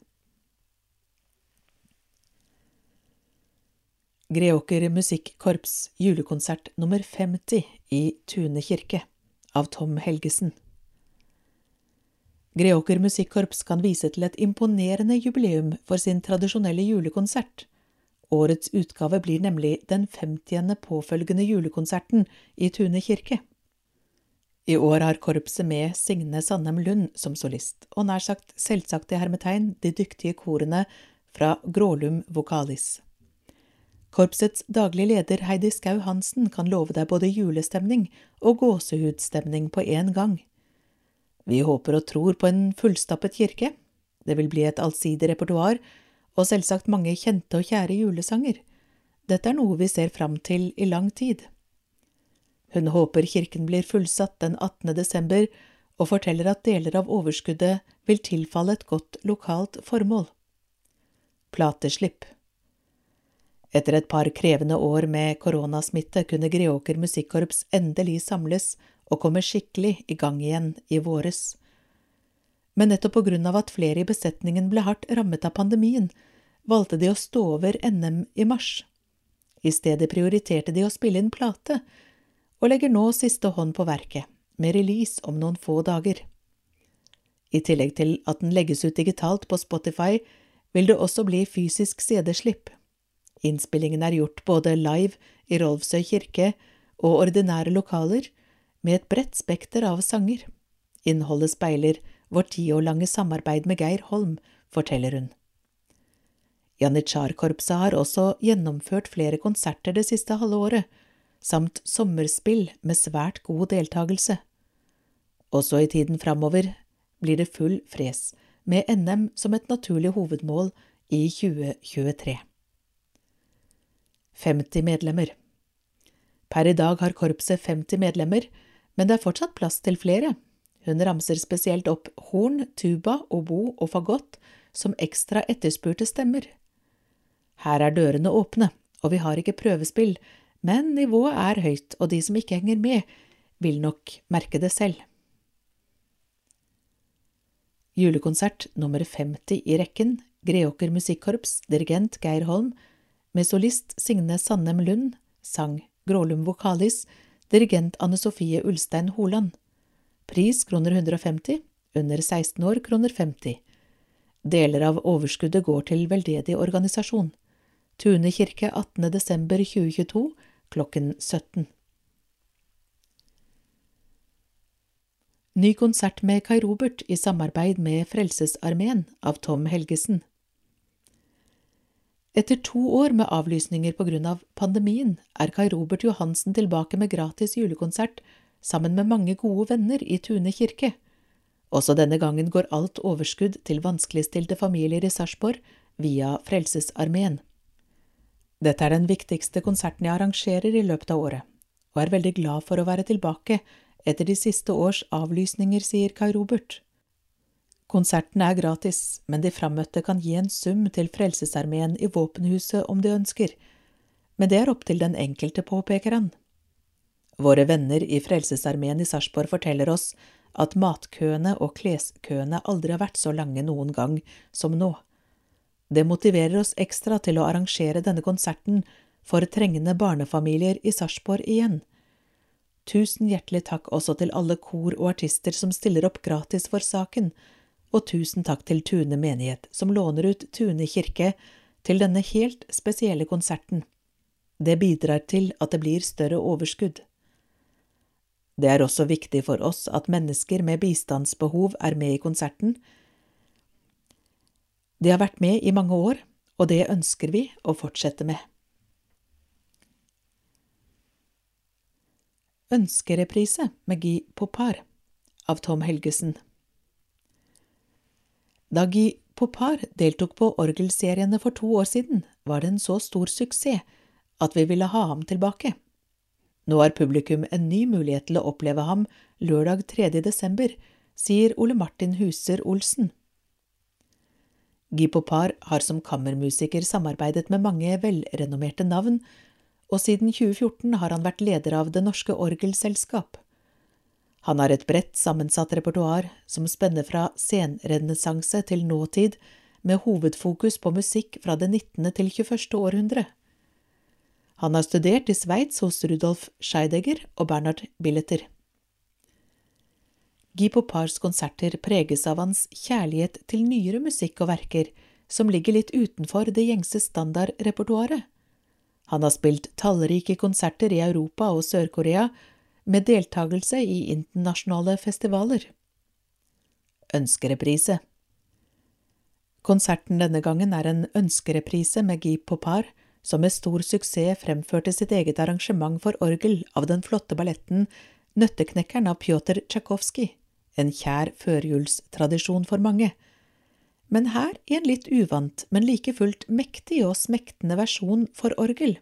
Greåker Musikkorps julekonsert nummer 50 i Tune kirke av Tom Helgesen. Greåker Musikkorps kan vise til et imponerende jubileum for sin tradisjonelle julekonsert Årets utgave blir nemlig den femtiende påfølgende julekonserten i Tune kirke. I år har korpset med Signe Sandem Lund som solist, og nær sagt selvsagt i hermetegn de dyktige korene fra Grålum Vokalis. Korpsets daglige leder Heidi Skau Hansen kan love deg både julestemning og gåsehudstemning på én gang. Vi håper og tror på en fullstappet kirke, Det vil bli et allsidig repertoar, og selvsagt mange kjente og kjære julesanger. Dette er noe vi ser fram til i lang tid. Hun håper kirken blir fullsatt den 18. desember, og forteller at deler av overskuddet vil tilfalle et godt lokalt formål. Plateslipp Etter et par krevende år med koronasmitte kunne Greåker musikkorps endelig samles og komme skikkelig i gang igjen i våres. Men nettopp på grunn av at flere i besetningen ble hardt rammet av pandemien, valgte de å stå over NM i mars. I stedet prioriterte de å spille inn plate, og legger nå siste hånd på verket med release om noen få dager. I tillegg til at den legges ut digitalt på Spotify, vil det også bli fysisk CD-slipp. Innspillingen er gjort både live i Rolvsøy kirke og ordinære lokaler, med et bredt spekter av sanger. Innholdet speiler vårt ti år lange samarbeid med Geir Holm, forteller hun. Janitsjar-korpset har også gjennomført flere konserter det siste halve året, samt sommerspill med svært god deltakelse. Også i tiden framover blir det full fres, med NM som et naturlig hovedmål i 2023. 50 medlemmer Per i dag har korpset 50 medlemmer, men det er fortsatt plass til flere. Hun ramser spesielt opp horn, tuba, obo og fagott som ekstra etterspurte stemmer. Her er dørene åpne, og vi har ikke prøvespill, men nivået er høyt, og de som ikke henger med, vil nok merke det selv. Julekonsert nummer 50 i rekken, Greåker Musikkorps, dirigent Geir Holm, med solist Signe Sandem Lund, sang Grålum Vokalis, dirigent Anne Sofie Ulstein Holand. Pris kroner 150, under 16 år kroner 50. Deler av overskuddet går til veldedig organisasjon. Tune kirke 18. desember 2022 klokken 17. Ny konsert med Kai Robert i samarbeid med Frelsesarmeen av Tom Helgesen. Etter to år med avlysninger på grunn av pandemien er Kai Robert Johansen tilbake med gratis julekonsert sammen med mange gode venner i Tune kirke. Også denne gangen går alt overskudd til vanskeligstilte familier i Sarpsborg via Frelsesarmeen. Dette er den viktigste konserten jeg arrangerer i løpet av året, og er veldig glad for å være tilbake etter de siste års avlysninger, sier Kai Robert. Konserten er gratis, men de frammøtte kan gi en sum til Frelsesarmeen i våpenhuset om de ønsker, men det er opp til den enkelte, påpeker han. Våre venner i Frelsesarmeen i Sarpsborg forteller oss at matkøene og kleskøene aldri har vært så lange noen gang som nå. Det motiverer oss ekstra til å arrangere denne konserten for trengende barnefamilier i Sarpsborg igjen. Tusen hjertelig takk også til alle kor og artister som stiller opp gratis for saken, og tusen takk til Tune menighet som låner ut Tune kirke til denne helt spesielle konserten. Det bidrar til at det blir større overskudd. Det er også viktig for oss at mennesker med bistandsbehov er med i konserten, de har vært med i mange år, og det ønsker vi å fortsette med. Ønskereprise med Guy Popar av Tom Helgesen Da Guy Popar deltok på orgelseriene for to år siden, var det en så stor suksess at vi ville ha ham tilbake. Nå har publikum en ny mulighet til å oppleve ham lørdag 3. desember, sier Ole Martin Huser Olsen. Guy Popar har som kammermusiker samarbeidet med mange velrenommerte navn, og siden 2014 har han vært leder av Det Norske Orgelselskap. Han har et bredt sammensatt repertoar som spenner fra senrenessanse til nåtid, med hovedfokus på musikk fra det 19. til 21. århundre. Han har studert i Sveits hos Rudolf Scheidegger og Bernhard Billeter. Guy Popars konserter preges av hans kjærlighet til nyere musikk og verker som ligger litt utenfor det gjengse standardrepertoaret. Han har spilt tallrike konserter i Europa og Sør-Korea, med deltakelse i internasjonale festivaler. Ønskereprise Konserten denne gangen er en ønskereprise med Guy Popar, som med stor suksess fremførte sitt eget arrangement for orgel av den flotte balletten Nøtteknekkeren av Pjotr Tsjajkovskij en kjær førjulstradisjon for mange. men her i en litt uvant, men like fullt mektig og smektende versjon for orgel.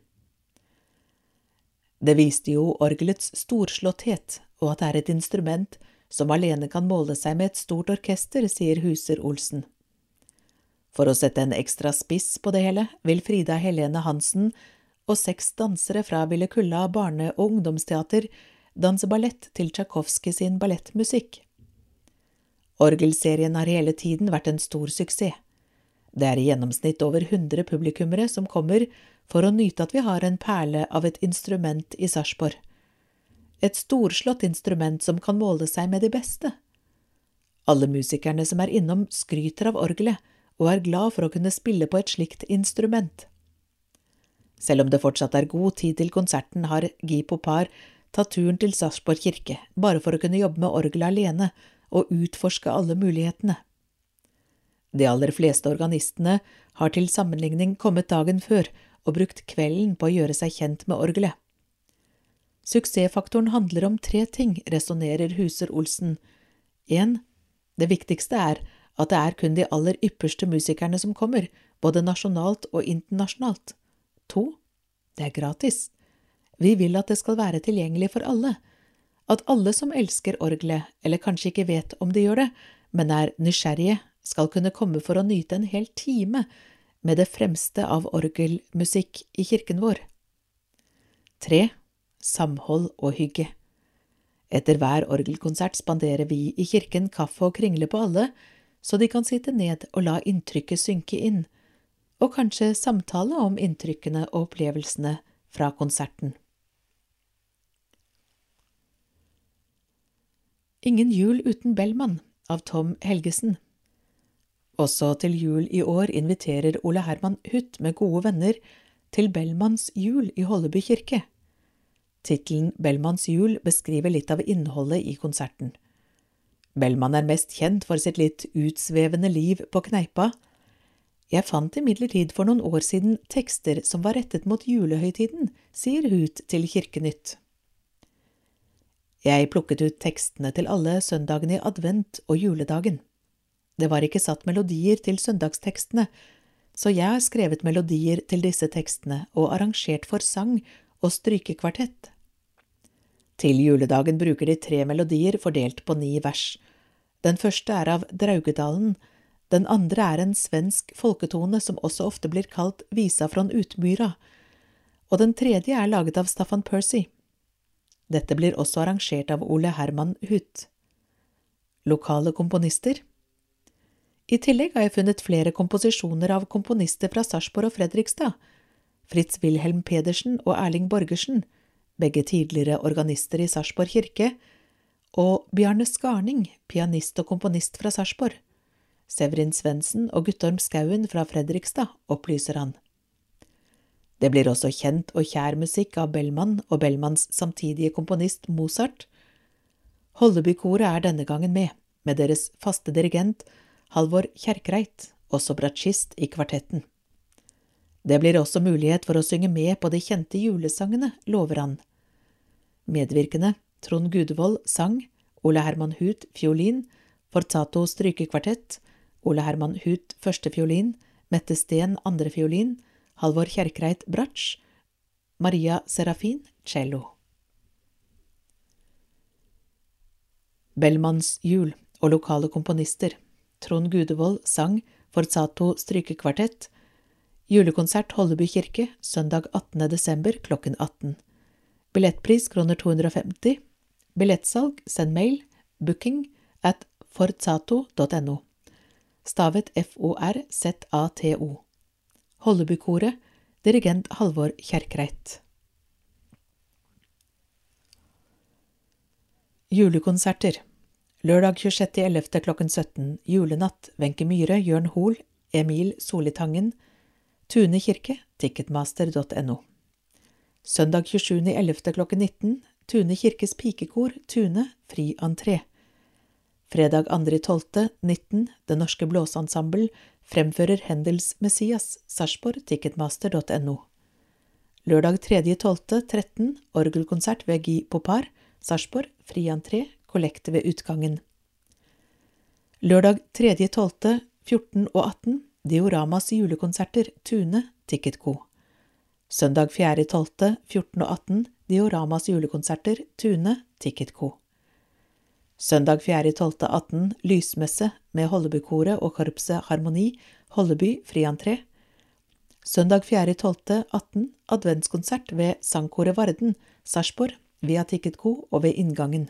Det viste jo orgelets storslåtthet, og at det er et instrument som alene kan måle seg med et stort orkester, sier Huser Olsen. For å sette en ekstra spiss på det hele, vil Frida Helene Hansen og seks dansere fra Ville Kulla barne- og ungdomsteater danse ballett til Tsjajkovskij sin ballettmusikk. Orgelserien har hele tiden vært en stor suksess. Det er i gjennomsnitt over 100 publikummere som kommer for å nyte at vi har en perle av et instrument i Sarpsborg. Et storslått instrument som kan måle seg med de beste. Alle musikerne som er innom, skryter av orgelet og er glad for å kunne spille på et slikt instrument. Selv om det fortsatt er god tid til konserten, har Guy Popar tatt turen til Sarpsborg kirke, bare for å kunne jobbe med orgelet alene og utforske alle mulighetene. De aller fleste organistene har til sammenligning kommet dagen før og brukt kvelden på å gjøre seg kjent med orgelet. Suksessfaktoren handler om tre ting, resonnerer Huser Olsen. 1. det viktigste er at det er kun de aller ypperste musikerne som kommer, både nasjonalt og internasjonalt. To, det er gratis. Vi vil at det skal være tilgjengelig for alle, at alle som elsker orgelet, eller kanskje ikke vet om de gjør det, men er nysgjerrige, skal kunne komme for å nyte en hel time med det fremste av orgelmusikk i kirken vår. Tre. Samhold og hygge. Etter hver orgelkonsert spanderer vi i kirken kaffe og kringle på alle, så de kan sitte ned og la inntrykket synke inn, og kanskje samtale om inntrykkene og opplevelsene fra konserten. Ingen jul uten Bellman av Tom Helgesen. Også til jul i år inviterer Ole Herman Huth med gode venner til Bellmanns jul i Holleby kirke. Tittelen Bellmanns jul beskriver litt av innholdet i konserten. Bellman er mest kjent for sitt litt utsvevende liv på kneipa. Jeg fant imidlertid for noen år siden tekster som var rettet mot julehøytiden, sier Huth til Kirkenytt. Jeg plukket ut tekstene til alle søndagene i advent og juledagen. Det var ikke satt melodier til søndagstekstene, så jeg har skrevet melodier til disse tekstene og arrangert for sang og strykekvartett. Til juledagen bruker de tre melodier fordelt på ni vers. Den første er av Draugedalen, den andre er en svensk folketone som også ofte blir kalt Visa från Utmyra, og den tredje er laget av Staffan Percy. Dette blir også arrangert av Ole Herman Huth. Lokale komponister I tillegg har jeg funnet flere komposisjoner av komponister fra Sarpsborg og Fredrikstad, Fritz Wilhelm Pedersen og Erling Borgersen, begge tidligere organister i Sarpsborg kirke, og Bjarne Skarning, pianist og komponist fra Sarpsborg. Severin Svendsen og Guttorm Skauen fra Fredrikstad, opplyser han. Det blir også kjent og kjær musikk av Bellman og Bellmans samtidige komponist Mozart. Hollebykoret er denne gangen med, med deres faste dirigent Halvor Kjerkreit, også bratsjist i kvartetten. Det blir også mulighet for å synge med på de kjente julesangene, lover han. Medvirkende Trond Gudevold sang, Ole Herman Huth fiolin, Forzato strykekvartett, Ole Herman Huth førstefiolin, Mette Steen andrefiolin, Halvor Kjerkreit bratsj, Maria Serafin cello. Bellmanns jul og lokale komponister Trond Gudevold sang Forzato strykekvartett Julekonsert Holleby kirke søndag 18. desember klokken 18. Billettpris kroner 250 Billettsalg send mail booking at forzato.no Stavet F-O-R-Z-A-T-O Hollebykoret, dirigent Halvor Kjerkreit. Julekonserter Lørdag 26.11. klokken 17 Julenatt Wenche Myhre, Jørn Hoel, Emil Solitangen Tune kirke Ticketmaster.no Søndag 27.11. klokken 19 Tune kirkes pikekor Tune fri entré Fredag 2.12. 19 Det Norske Blåseensemble fremfører Hendels Messias, Sarpsborg, ticketmaster.no. Lørdag 3.12. 13. Orgelkonsert ved Guy Popar, Sarpsborg, fri entré, kollekte ved utgangen. Lørdag 3.12. 14 og 18 Dioramas julekonserter Tune Ticket Co. Søndag 4.12. 14 og 18 Dioramas julekonserter Tune Ticket Co. Søndag 4.12.18 Lysmesse med Hollebykoret og korpset Harmoni Holleby fri entré. Søndag 4.12.18 adventskonsert ved Sangkoret Varden, Sarpsborg, via Ticket Co og ved inngangen.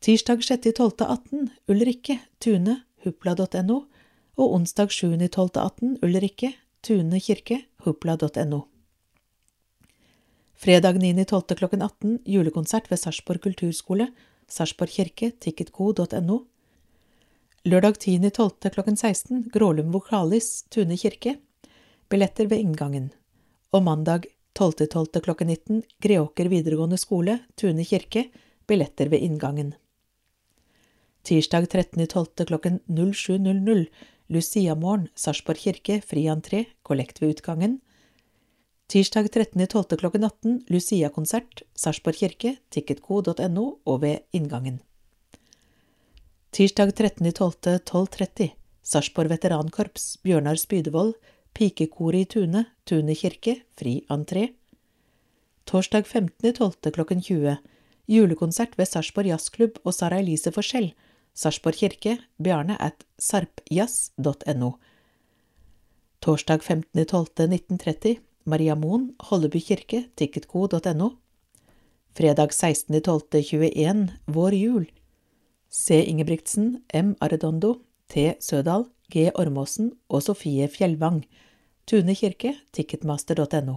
Tirsdag 6.12.18 Ulrikke, Tune, hupla.no og onsdag 7.12.18 Ulrikke, Tune kirke, hupla.no. Fredag 9.12. klokken 18 julekonsert ved Sarpsborg kulturskole, Sarpsborg kirke, ticketco.no. Lørdag 10.12. klokken 16 Grålum vokalis, Tune kirke, billetter ved inngangen. Og mandag 12.12. klokken 19 Greåker videregående skole, Tune kirke, billetter ved inngangen. Tirsdag 13.12. klokken 07.00 Luciamorgen, Sarpsborg kirke, fri entré, kollekt ved utgangen. Tirsdag 13.12. klokken 18 Lucia-konsert, Sarpsborg kirke, ticketco.no og ved inngangen. Tirsdag 13.12. 12.30 Sarpsborg veterankorps, Bjørnar Spydevold, Pikekoret i Tune, Tune kirke, fri entré. Torsdag 15.12. klokken 20 Julekonsert ved Sarpsborg jazzklubb og Sara Elise Forskjell, Sarpsborg kirke, Bjarne at sarpjazz.no. Torsdag 15.12.1930 Maria Moen, Holleby kirke, ticketco.no. Fredag 16.12.21 Vår jul. C. Ingebrigtsen, M. Arredondo, T. Sødal, G. Ormåsen og Sofie Fjellvang. Tune kirke, ticketmaster.no.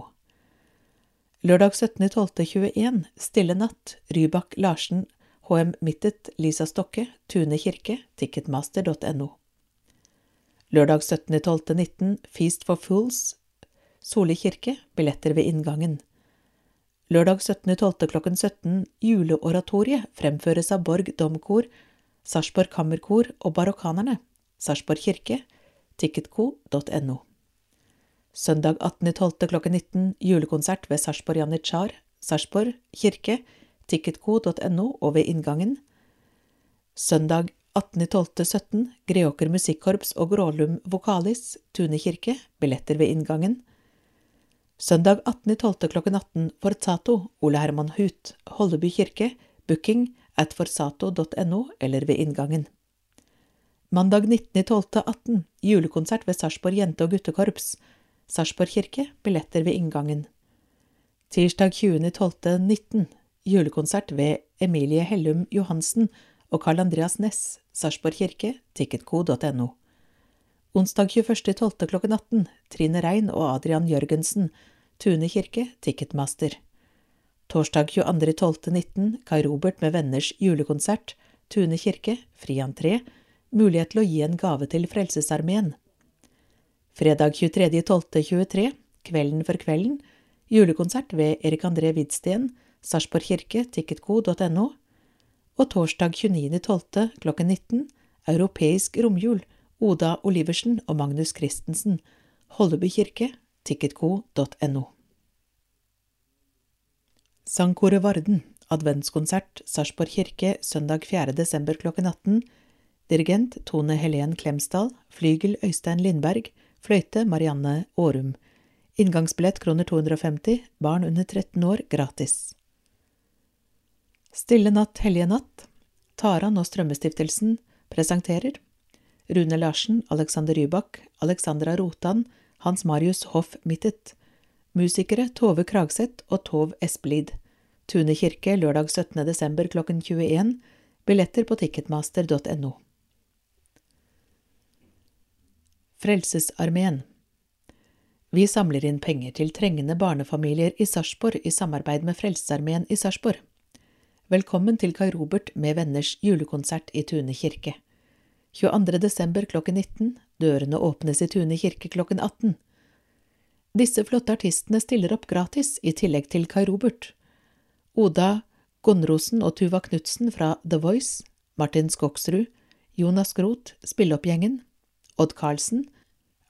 Lørdag 17.12.21 Stille natt, Rybak Larsen, HM Mittet, Lisa Stokke, Tune kirke, ticketmaster.no. Lørdag 17.12.19 Feast for Fools, Soli kirke, billetter ved inngangen. Lørdag 17.12. klokken 17 Juleoratoriet fremføres av Borg Domkor, Sarpsborg Kammerkor og Barokkanerne, Sarpsborg kirke, ticketco.no. Søndag 18.12. klokken 19 julekonsert ved Sarpsborg Janitsjar, Sarpsborg kirke, ticketco.no og ved inngangen. Søndag 18.12.17 Greåker musikkorps og Grålum vokalis, Tune kirke, billetter ved inngangen. Søndag 18.12. klokken 18 Forzato, Ole Herman Hut, Holleby kirke, booking at forzato.no eller ved inngangen. Mandag 19.12.18 julekonsert ved Sarpsborg jente- og guttekorps, Sarpsborg kirke, billetter ved inngangen. Tirsdag 20.12.19 julekonsert ved Emilie Hellum Johansen og Carl Andreas Næss, Sarpsborg kirke, ticketco.no. Onsdag 21.12. klokken 18 Trine Rein og Adrian Jørgensen, Tune kirke, Ticketmaster. Torsdag 22.12.19 Kai Robert med venners julekonsert, Tune kirke, fri entré, mulighet til å gi en gave til Frelsesarmeen. Fredag 23.12.23 Kvelden for kvelden, julekonsert ved Erik André Widsten, Sarpsborg kirke, ticketco.no. Og torsdag 29.12. klokken 19 Europeisk romjul, Oda Oliversen og Magnus Christensen, Holleby kirke, ticketco.no. Sangkoret Varden, adventskonsert, Sarpsborg kirke, søndag 4. desember klokken 18. Dirigent Tone Helen Klemsdal, flygel Øystein Lindberg, fløyte Marianne Aarum. Inngangsbillett kroner 250, barn under 13 år gratis. Stille natt, hellige natt. Taran og Strømmestiftelsen presenterer Rune Larsen, Alexander Rybak, Alexandra Rotan, Hans Marius Hoff Mittet. Musikere Tove Kragseth og Tov Espelid. Tune kirke lørdag 17. desember klokken 21. Billetter på ticketmaster.no. Frelsesarmeen Vi samler inn penger til trengende barnefamilier i Sarpsborg i samarbeid med Frelsesarmeen i Sarpsborg. Velkommen til Kai Robert med venners julekonsert i Tune kirke. 22. desember klokken 19. Dørene åpnes i Tune kirke klokken 18. Disse flotte artistene stiller opp gratis, i tillegg til Kai Robert. Oda Gonrosen og Tuva Knutsen fra The Voice, Martin Skogsrud, Jonas Groth, Spilleoppgjengen, Odd Karlsen,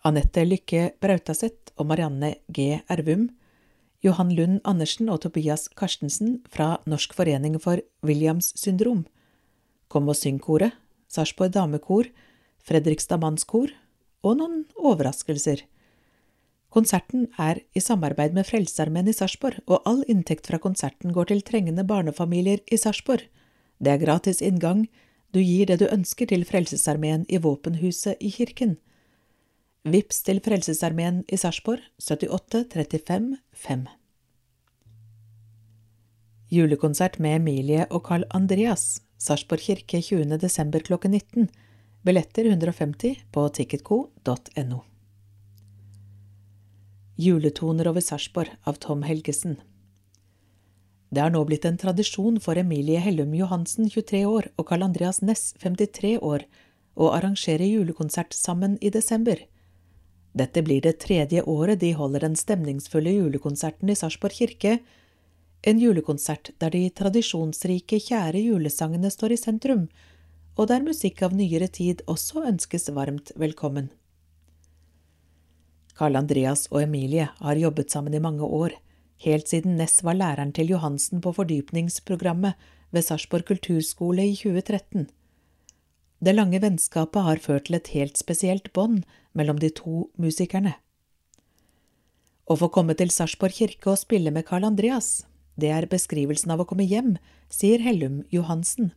Anette Lykke Brautaseth og Marianne G. Ervum, Johan Lund Andersen og Tobias Karstensen fra Norsk forening for Williams syndrom, Kom og syng-koret, Sarpsborg damekor, Fredrikstad Mannskor og noen overraskelser. Konserten er i samarbeid med Frelsesarmeen i Sarpsborg, og all inntekt fra konserten går til trengende barnefamilier i Sarpsborg. Det er gratis inngang, du gir det du ønsker til Frelsesarmeen i våpenhuset i kirken. Vips til Frelsesarmeen i Sarpsborg 78 35 5. Julekonsert med Emilie og Carl Andreas, Sarpsborg kirke 20. desember klokken 19. Billetter 150 på ticketco.no. Juletoner over Sarpsborg av Tom Helgesen. Det har nå blitt en tradisjon for Emilie Hellum Johansen, 23 år, og Carl Andreas Næss, 53 år, å arrangere julekonsert sammen i desember. Dette blir det tredje året de holder den stemningsfulle julekonserten i Sarpsborg kirke, en julekonsert der de tradisjonsrike, kjære julesangene står i sentrum, og der musikk av nyere tid også ønskes varmt velkommen. Karl Andreas og Emilie har jobbet sammen i mange år, helt siden Ness var læreren til Johansen på fordypningsprogrammet ved Sarpsborg kulturskole i 2013. Det lange vennskapet har ført til et helt spesielt bånd mellom de to musikerne. Å få komme til Sarpsborg kirke og spille med Carl Andreas, det er beskrivelsen av å komme hjem, sier Hellum Johansen.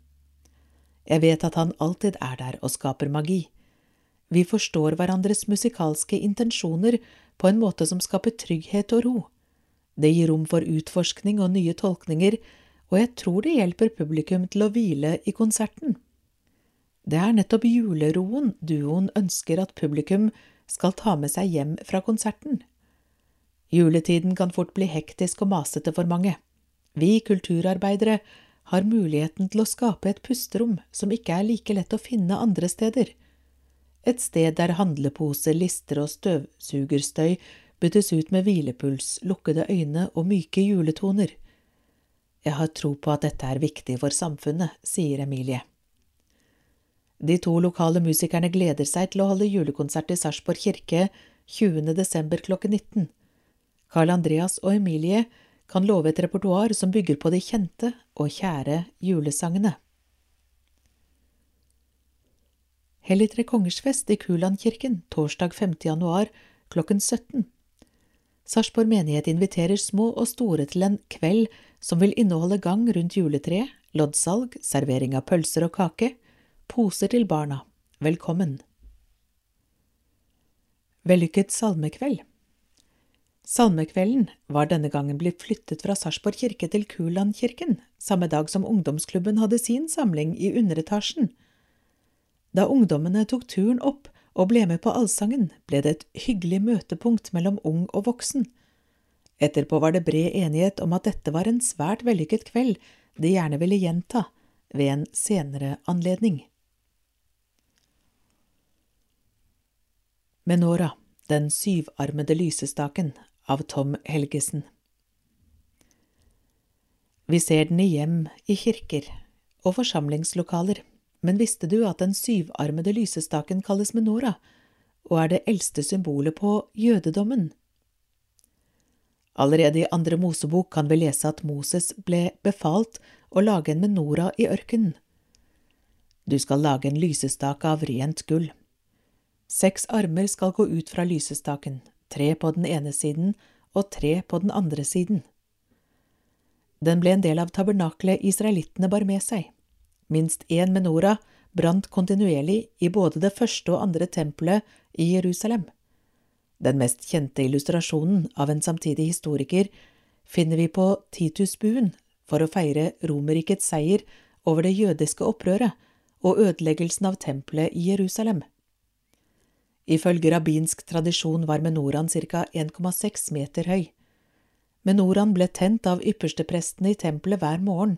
Jeg vet at han alltid er der og skaper magi. Vi forstår hverandres musikalske intensjoner på en måte som skaper trygghet og ro. Det gir rom for utforskning og nye tolkninger, og jeg tror det hjelper publikum til å hvile i konserten. Det er nettopp juleroen duoen ønsker at publikum skal ta med seg hjem fra konserten. Juletiden kan fort bli hektisk og masete for mange. Vi kulturarbeidere har muligheten til å skape et pusterom som ikke er like lett å finne andre steder. Et sted der handleposer, lister og støvsugerstøy byttes ut med hvilepuls, lukkede øyne og myke juletoner. Jeg har tro på at dette er viktig for samfunnet, sier Emilie. De to lokale musikerne gleder seg til å holde julekonsert i Sarpsborg kirke 20. desember klokken 19. Carl Andreas og Emilie kan love et repertoar som bygger på de kjente og kjære julesangene. Hellig Tre Kongers fest i Kulandkirken torsdag 5. januar klokken 17. Sarpsborg menighet inviterer små og store til en kveld som vil inneholde gang rundt juletreet, loddsalg, servering av pølser og kake, poser til barna. Velkommen! Vellykket salmekveld Salmekvelden var denne gangen blitt flyttet fra Sarpsborg kirke til Kulandkirken, samme dag som ungdomsklubben hadde sin samling i underetasjen. Da ungdommene tok turen opp, og ble med på allsangen, ble det et hyggelig møtepunkt mellom ung og voksen. Etterpå var det bred enighet om at dette var en svært vellykket kveld de gjerne ville gjenta ved en senere anledning. Menora, den syvarmede lysestaken, av Tom Helgesen. Vi ser den i hjem, i kirker og forsamlingslokaler men visste du at den syvarmede lysestaken kalles menora, og er det eldste symbolet på jødedommen? Allerede i andre Mosebok kan vi lese at Moses ble befalt å lage en menora i ørkenen. Du skal lage en lysestake av rent gull. Seks armer skal gå ut fra lysestaken, tre på den ene siden og tre på den andre siden. Den ble en del av tabernaklet israelittene bar med seg. Minst én menora brant kontinuerlig i både det første og andre tempelet i Jerusalem. Den mest kjente illustrasjonen av en samtidig historiker finner vi på Titusbuen for å feire Romerrikets seier over det jødiske opprøret og ødeleggelsen av tempelet i Jerusalem. Ifølge rabbinsk tradisjon var menoraen ca. 1,6 meter høy. Menoraen ble tent av yppersteprestene i tempelet hver morgen,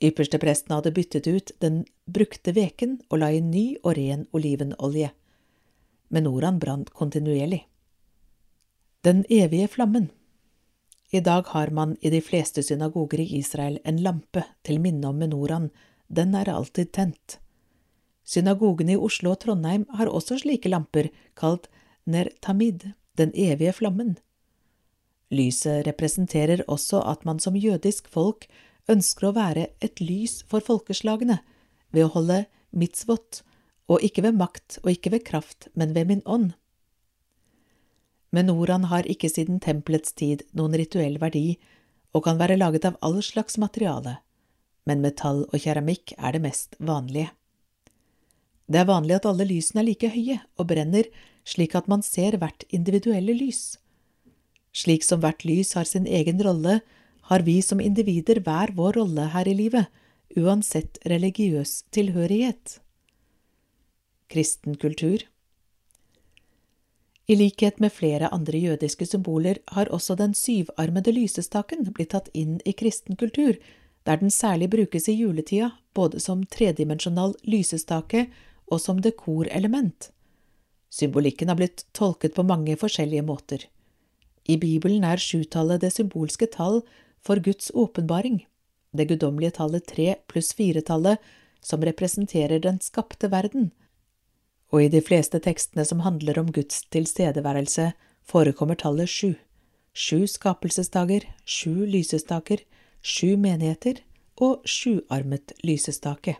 Ypperstepresten hadde byttet ut den brukte veken og la inn ny og ren olivenolje. Menoraen brant kontinuerlig. Den evige flammen I dag har man i de fleste synagoger i Israel en lampe til minne om menoraen, den er alltid tent. Synagogene i Oslo og Trondheim har også slike lamper, kalt Ner Tamid, den evige flammen. Lyset representerer også at man som jødisk folk ønsker å være et lys for folkeslagene ved å holde mitzvot og ikke ved makt og ikke ved kraft, men ved min ånd. Menoraen har ikke siden tempelets tid noen rituell verdi og kan være laget av all slags materiale, men metall og keramikk er det mest vanlige. Det er vanlig at alle lysene er like høye og brenner slik at man ser hvert individuelle lys. Slik som hvert lys har sin egen rolle, har vi som individer hver vår rolle her i livet, uansett religiøs tilhørighet. Kristen kultur I likhet med flere andre jødiske symboler har også den syvarmede lysestaken blitt tatt inn i kristen kultur, der den særlig brukes i juletida, både som tredimensjonal lysestake og som dekorelement. Symbolikken har blitt tolket på mange forskjellige måter. I Bibelen er sjutallet det symbolske tall for Guds åpenbaring, det guddommelige tallet tre pluss firetallet som representerer den skapte verden, og i de fleste tekstene som handler om Guds tilstedeværelse, forekommer tallet sju. Sju skapelsesdager, sju lysestaker, sju menigheter og sjuarmet lysestake.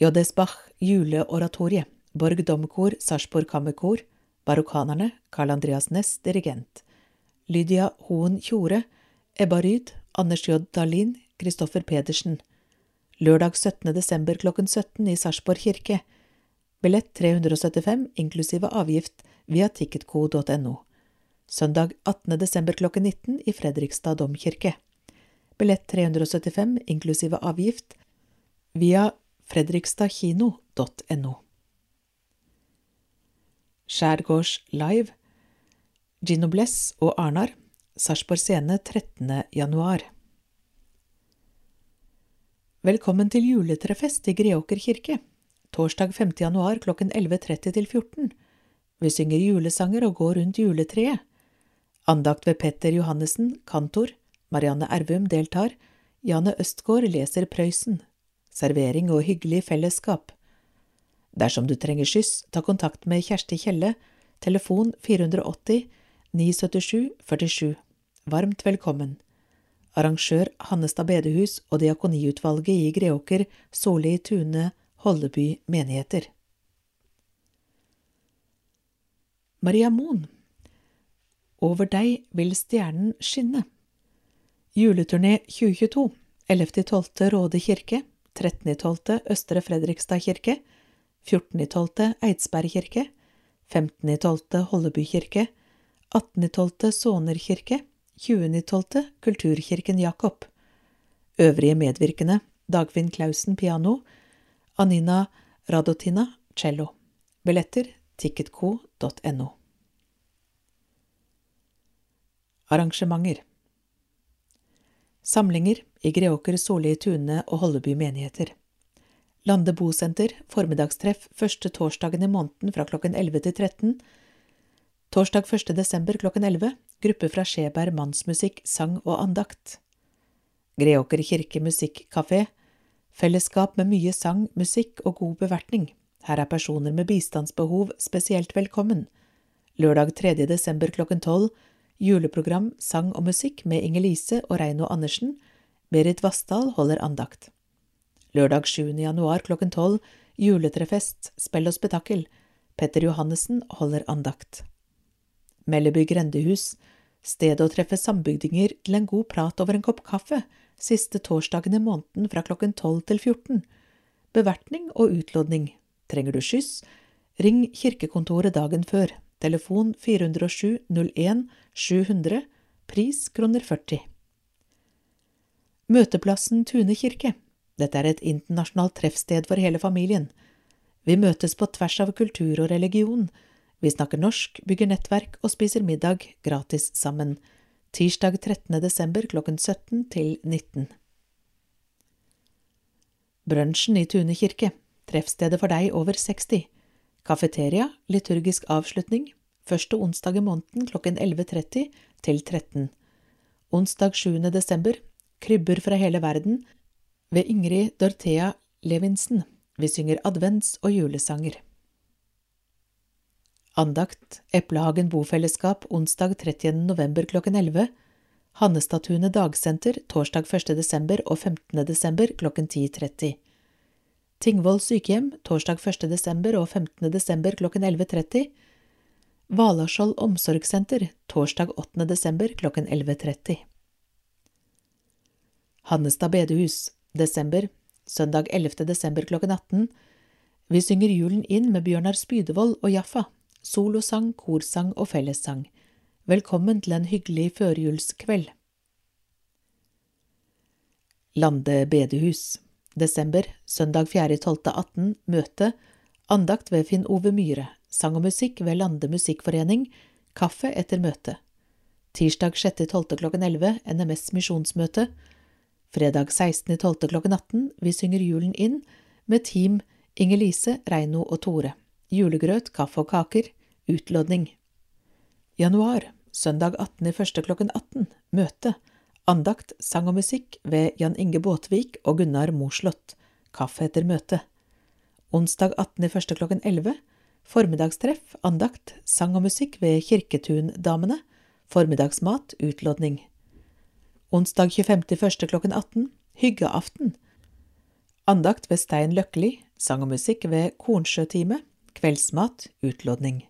JS Bach juleoratorie, Borg Domkor, Sarpsborg Kammerkor, Barokkanerne, Carl Andreas Næss, dirigent, Lydia Hoen Tjore, Ebba Ryd, Anders J. Dahlin, Kristoffer Pedersen. Lørdag 17. desember klokken 17 i Sarpsborg kirke. Billett 375 inklusive avgift via ticketco.no. Søndag 18. desember klokken 19 i Fredrikstad domkirke. Billett 375 inklusive avgift via fredrikstadkino.no. Skjærgårds Live, Gino Bless og Arnar, Sarpsborg Scene 13. januar. Velkommen til juletrefest i Greåker kirke, torsdag 5. januar klokken 11.30 til 14. Vi synger julesanger og går rundt juletreet. Andakt ved Petter Johannessen, kantor, Marianne Ervum deltar, Jane Østgård leser Prøysen, servering og hyggelig fellesskap. Dersom du trenger skyss, ta kontakt med Kjersti Kjelle, telefon 480 977 47. Varmt velkommen. Arrangør Hannestad bedehus og Diakoniutvalget i Greåker, Solli, Tune, Holleby menigheter. Maria Moen Over deg vil stjernen skinne. Juleturné 2022 11.12. Råde kirke 13.12. Østre Fredrikstad kirke 14.12. Eidsberg kirke 15.12. Holleby kirke 18.12. Såner kirke 20.12. Kulturkirken Jakob Øvrige medvirkende Dagfinn Klausen piano Anina Radotina cello Billetter ticketco.no Arrangementer Samlinger i Greåker, Solli, Tune og Holleby menigheter. Lande bosenter, formiddagstreff første torsdagen i måneden fra klokken 11 til 13. Torsdag 1. desember klokken 11, gruppe fra Skjeberg Mannsmusikk, sang og andakt. Greåker kirke musikkafé, fellesskap med mye sang, musikk og god bevertning. Her er personer med bistandsbehov spesielt velkommen. Lørdag 3. desember klokken 12, juleprogram, sang og musikk med Inger-Lise og Reino Andersen, Berit Vassdal holder andakt. Lørdag 7. januar klokken tolv, juletrefest, spill og spetakkel, Petter Johannessen holder andakt. Melleby grendehus, stedet å treffe sambygdinger til en god prat over en kopp kaffe, siste torsdagen i måneden fra klokken tolv til 14. Bevertning og utlodning. Trenger du skyss? Ring kirkekontoret dagen før. Telefon 407 01 700. Pris kroner 40. Møteplassen Tune kirke. Dette er et internasjonalt treffsted for hele familien. Vi møtes på tvers av kultur og religion. Vi snakker norsk, bygger nettverk og spiser middag gratis sammen. Tirsdag 13. desember klokken 17 til 19. Brunsjen i Tune kirke. Treffstedet for deg over 60. Kafeteria, liturgisk avslutning, første onsdag i måneden klokken 11.30 til 13. Onsdag 7. desember Krybber fra hele verden ved Ingrid Dorthea Levinsen. Vi synger advents- og julesanger. Andakt Eplehagen bofellesskap onsdag 30. november klokken 11. Hannestatuene dagsenter torsdag 1. desember og 15. desember klokken 10.30. Tingvoll sykehjem torsdag 1. desember og 15. desember klokken 11.30. Valaskjold omsorgssenter torsdag 8. desember klokken 11.30. Hannestad bedehus desember søndag 11. desember klokken 18. Vi synger julen inn med Bjørnar Spydevold og Jaffa. Solosang, korsang og fellessang. Velkommen til en hyggelig førjulskveld. Lande bedehus Desember, søndag 4.12.18, møte, andakt ved Finn Ove Myhre, sang og musikk ved Lande musikkforening, kaffe etter møte. Tirsdag 6.12. klokken 11, NMS misjonsmøte. Fredag 16.12. klokken 18, Vi synger julen inn, med team Inger-Lise, Reino og Tore. Julegrøt, kaffe og kaker. Utlodning. Januar, søndag 18.1. klokken 18, møte andakt, sang og musikk ved Jan Inge Båtvik og Gunnar Morslott, kaffe etter møte. Onsdag 18.1. klokken 11, formiddagstreff, andakt, sang og musikk ved Kirketundamene, formiddagsmat, utlodning. Onsdag 25.1. klokken 18, hyggeaften, andakt ved Stein Løkkeli, sang og musikk ved Kornsjøtime, kveldsmat, utlodning.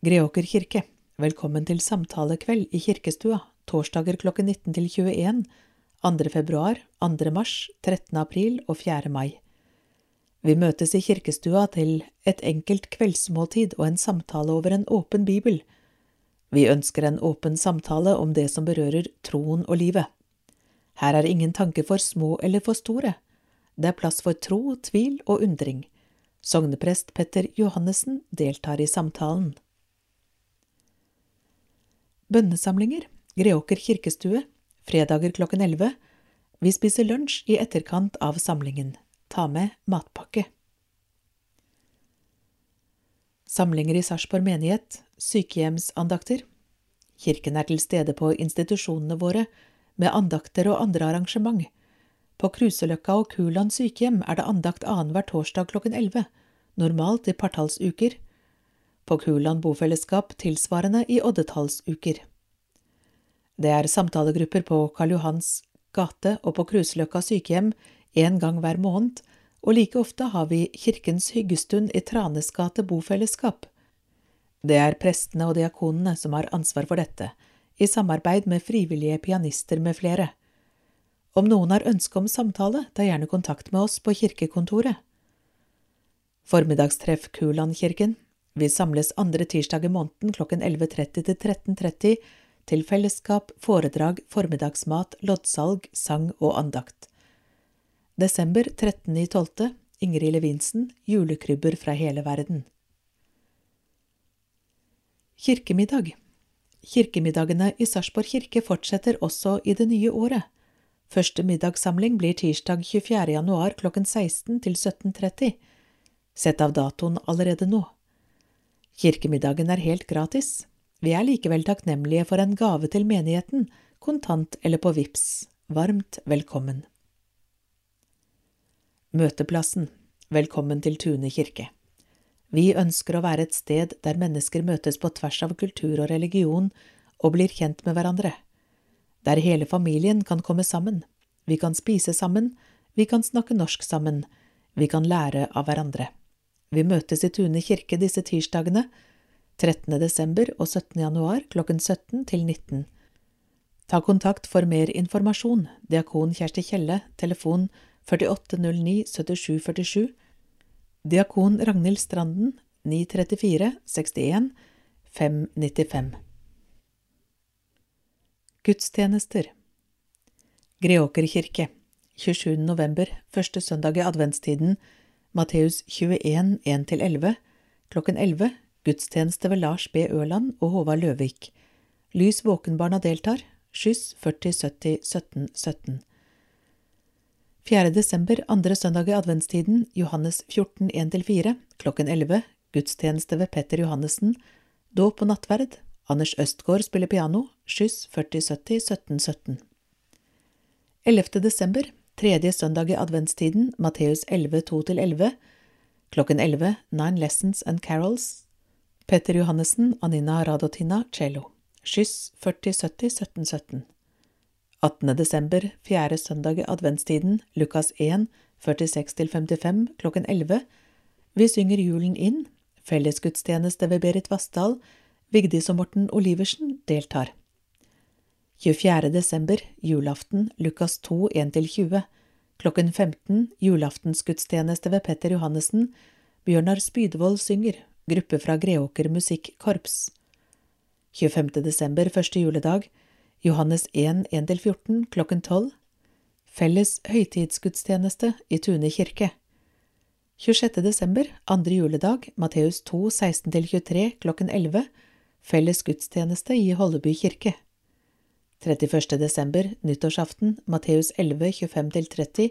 Greåker kirke, velkommen til samtalekveld i kirkestua torsdager klokken 19 til 21, 2. februar, 2. mars, 13. april og 4. mai. Vi møtes i kirkestua til et enkelt kveldsmåltid og en samtale over en åpen bibel. Vi ønsker en åpen samtale om det som berører troen og livet. Her er ingen tanker for små eller for store. Det er plass for tro, tvil og undring. Sogneprest Petter Johannessen deltar i samtalen. Bønnesamlinger Greåker kirkestue, fredager klokken 11. Vi spiser lunsj i etterkant av samlingen. Ta med matpakke. Samlinger i Sarpsborg menighet, sykehjemsandakter. Kirken er til stede på institusjonene våre med andakter og andre arrangement. På Kruseløkka og Kuland sykehjem er det andakt annenhver torsdag klokken 11, normalt i partallsuker. På Kuland bofellesskap tilsvarende i oddetallsuker. Det er samtalegrupper på Karl Johans gate og på Kruseløkka sykehjem en gang hver måned, og like ofte har vi Kirkens hyggestund i Tranes gate bofellesskap. Det er prestene og diakonene som har ansvar for dette, i samarbeid med frivillige pianister med flere. Om noen har ønske om samtale, ta gjerne kontakt med oss på kirkekontoret. Formiddagstreff Kulandkirken. Vi samles andre tirsdag i måneden klokken 11.30 til 13.30 til fellesskap, foredrag, formiddagsmat, loddsalg, sang og andakt. Desember 13.12. Ingrid Levinsen, julekrybber fra hele verden. Kirkemiddag Kirkemiddagene i Sarpsborg kirke fortsetter også i det nye året. Første middagssamling blir tirsdag 24. januar klokken 16 til 17.30. Sett av datoen allerede nå. Kirkemiddagen er helt gratis. Vi er likevel takknemlige for en gave til menigheten, kontant eller på VIPS. Varmt velkommen. Møteplassen Velkommen til Tune kirke. Vi ønsker å være et sted der mennesker møtes på tvers av kultur og religion og blir kjent med hverandre. Der hele familien kan komme sammen. Vi kan spise sammen, vi kan snakke norsk sammen, vi kan lære av hverandre. Vi møtes i Tune kirke disse tirsdagene 13. desember og 17. januar klokken 17 til 19. Ta kontakt for mer informasjon, diakon Kjersti Kjelle, telefon 4809 7747, diakon Ragnhild Stranden 934 61 595. Gudstjenester Greåker kirke 27. november, første søndag i adventstiden, Matteus 21, 1–11, klokken 11 Gudstjeneste ved Lars B. Ørland og Håvard Løvik. Lys våkenbarna deltar. Skyss 40 70 17 17. 4. desember, andre søndag i adventstiden, Johannes 14 1–4, klokken 11, gudstjeneste ved Petter Johannessen, dåp og nattverd, Anders Østgaard spiller piano, skyss 40 70 17 17. 11. desember, tredje søndag i adventstiden, Matteus 11 2–11, klokken 11, Nine Lessons and Carols, Petter Johannessen, Anina Radotina, cello. Skyss 4070 1717. 18. desember, fjerde søndag i adventstiden, Lukas 1, 46–55 klokken 11. Vi synger julen inn. Fellesgudstjeneste ved Berit Vassdal. Vigdis og Morten Oliversen deltar. 24. desember, julaften, Lukas 2, 1–20. Klokken 15, julaftensgudstjeneste ved Petter Johannessen. Bjørnar Spydvold synger. Gruppe fra Greåker Musikkorps. 25. desember, første juledag. Johannes 1, 1–14 klokken 12. Felles høytidsgudstjeneste i Tune kirke. 26. desember, andre juledag, Matteus 2, 16–23 klokken 11. Felles gudstjeneste i Holleby kirke. 31. desember, nyttårsaften, Matteus 11, 25–30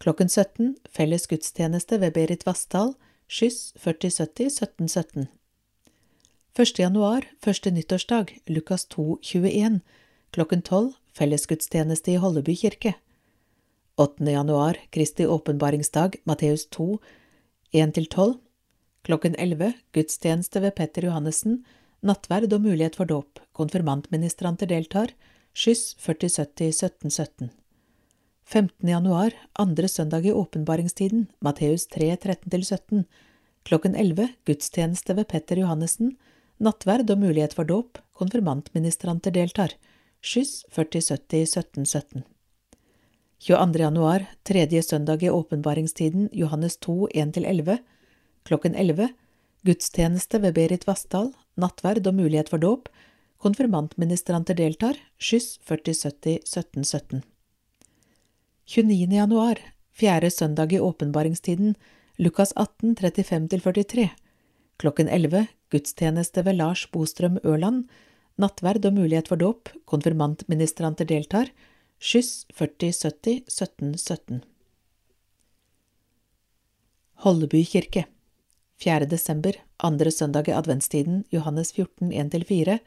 klokken 17. Felles gudstjeneste ved Berit Vassdal, skyss 4070 1717. 1. januar, første nyttårsdag, Lukas 2, 21 klokken 12. Fellesgudstjeneste i Holleby kirke. 8. januar, Kristi åpenbaringsdag, Matteus 2, 1–12 Klokken 11, gudstjeneste ved Petter Johannessen, nattverd og mulighet for dåp, konfirmantministranter deltar, skyss 4070 1717. 15. januar, andre søndag i åpenbaringstiden, Matteus 3, 13–17 Klokken 11, gudstjeneste ved Petter Johannessen, nattverd og mulighet for dåp, konfirmantministranter deltar, skyss 4070 1717. 22. januar, tredje søndag i åpenbaringstiden, Johannes 2, 1–11, klokken 11, gudstjeneste ved Berit Vassdal, nattverd og mulighet for dåp, konfirmantministranter deltar, skyss 4070 1717. 29. januar, fjerde søndag i åpenbaringstiden, Lukas 18, 35–43, klokken 11, gudstjeneste ved Lars Bostrøm Ørland, nattverd og mulighet for dåp, konfirmantministranter deltar, Skyss 4070 1717 Holleby kirke. 4. desember, andre søndag i adventstiden, Johannes 14, 1–4,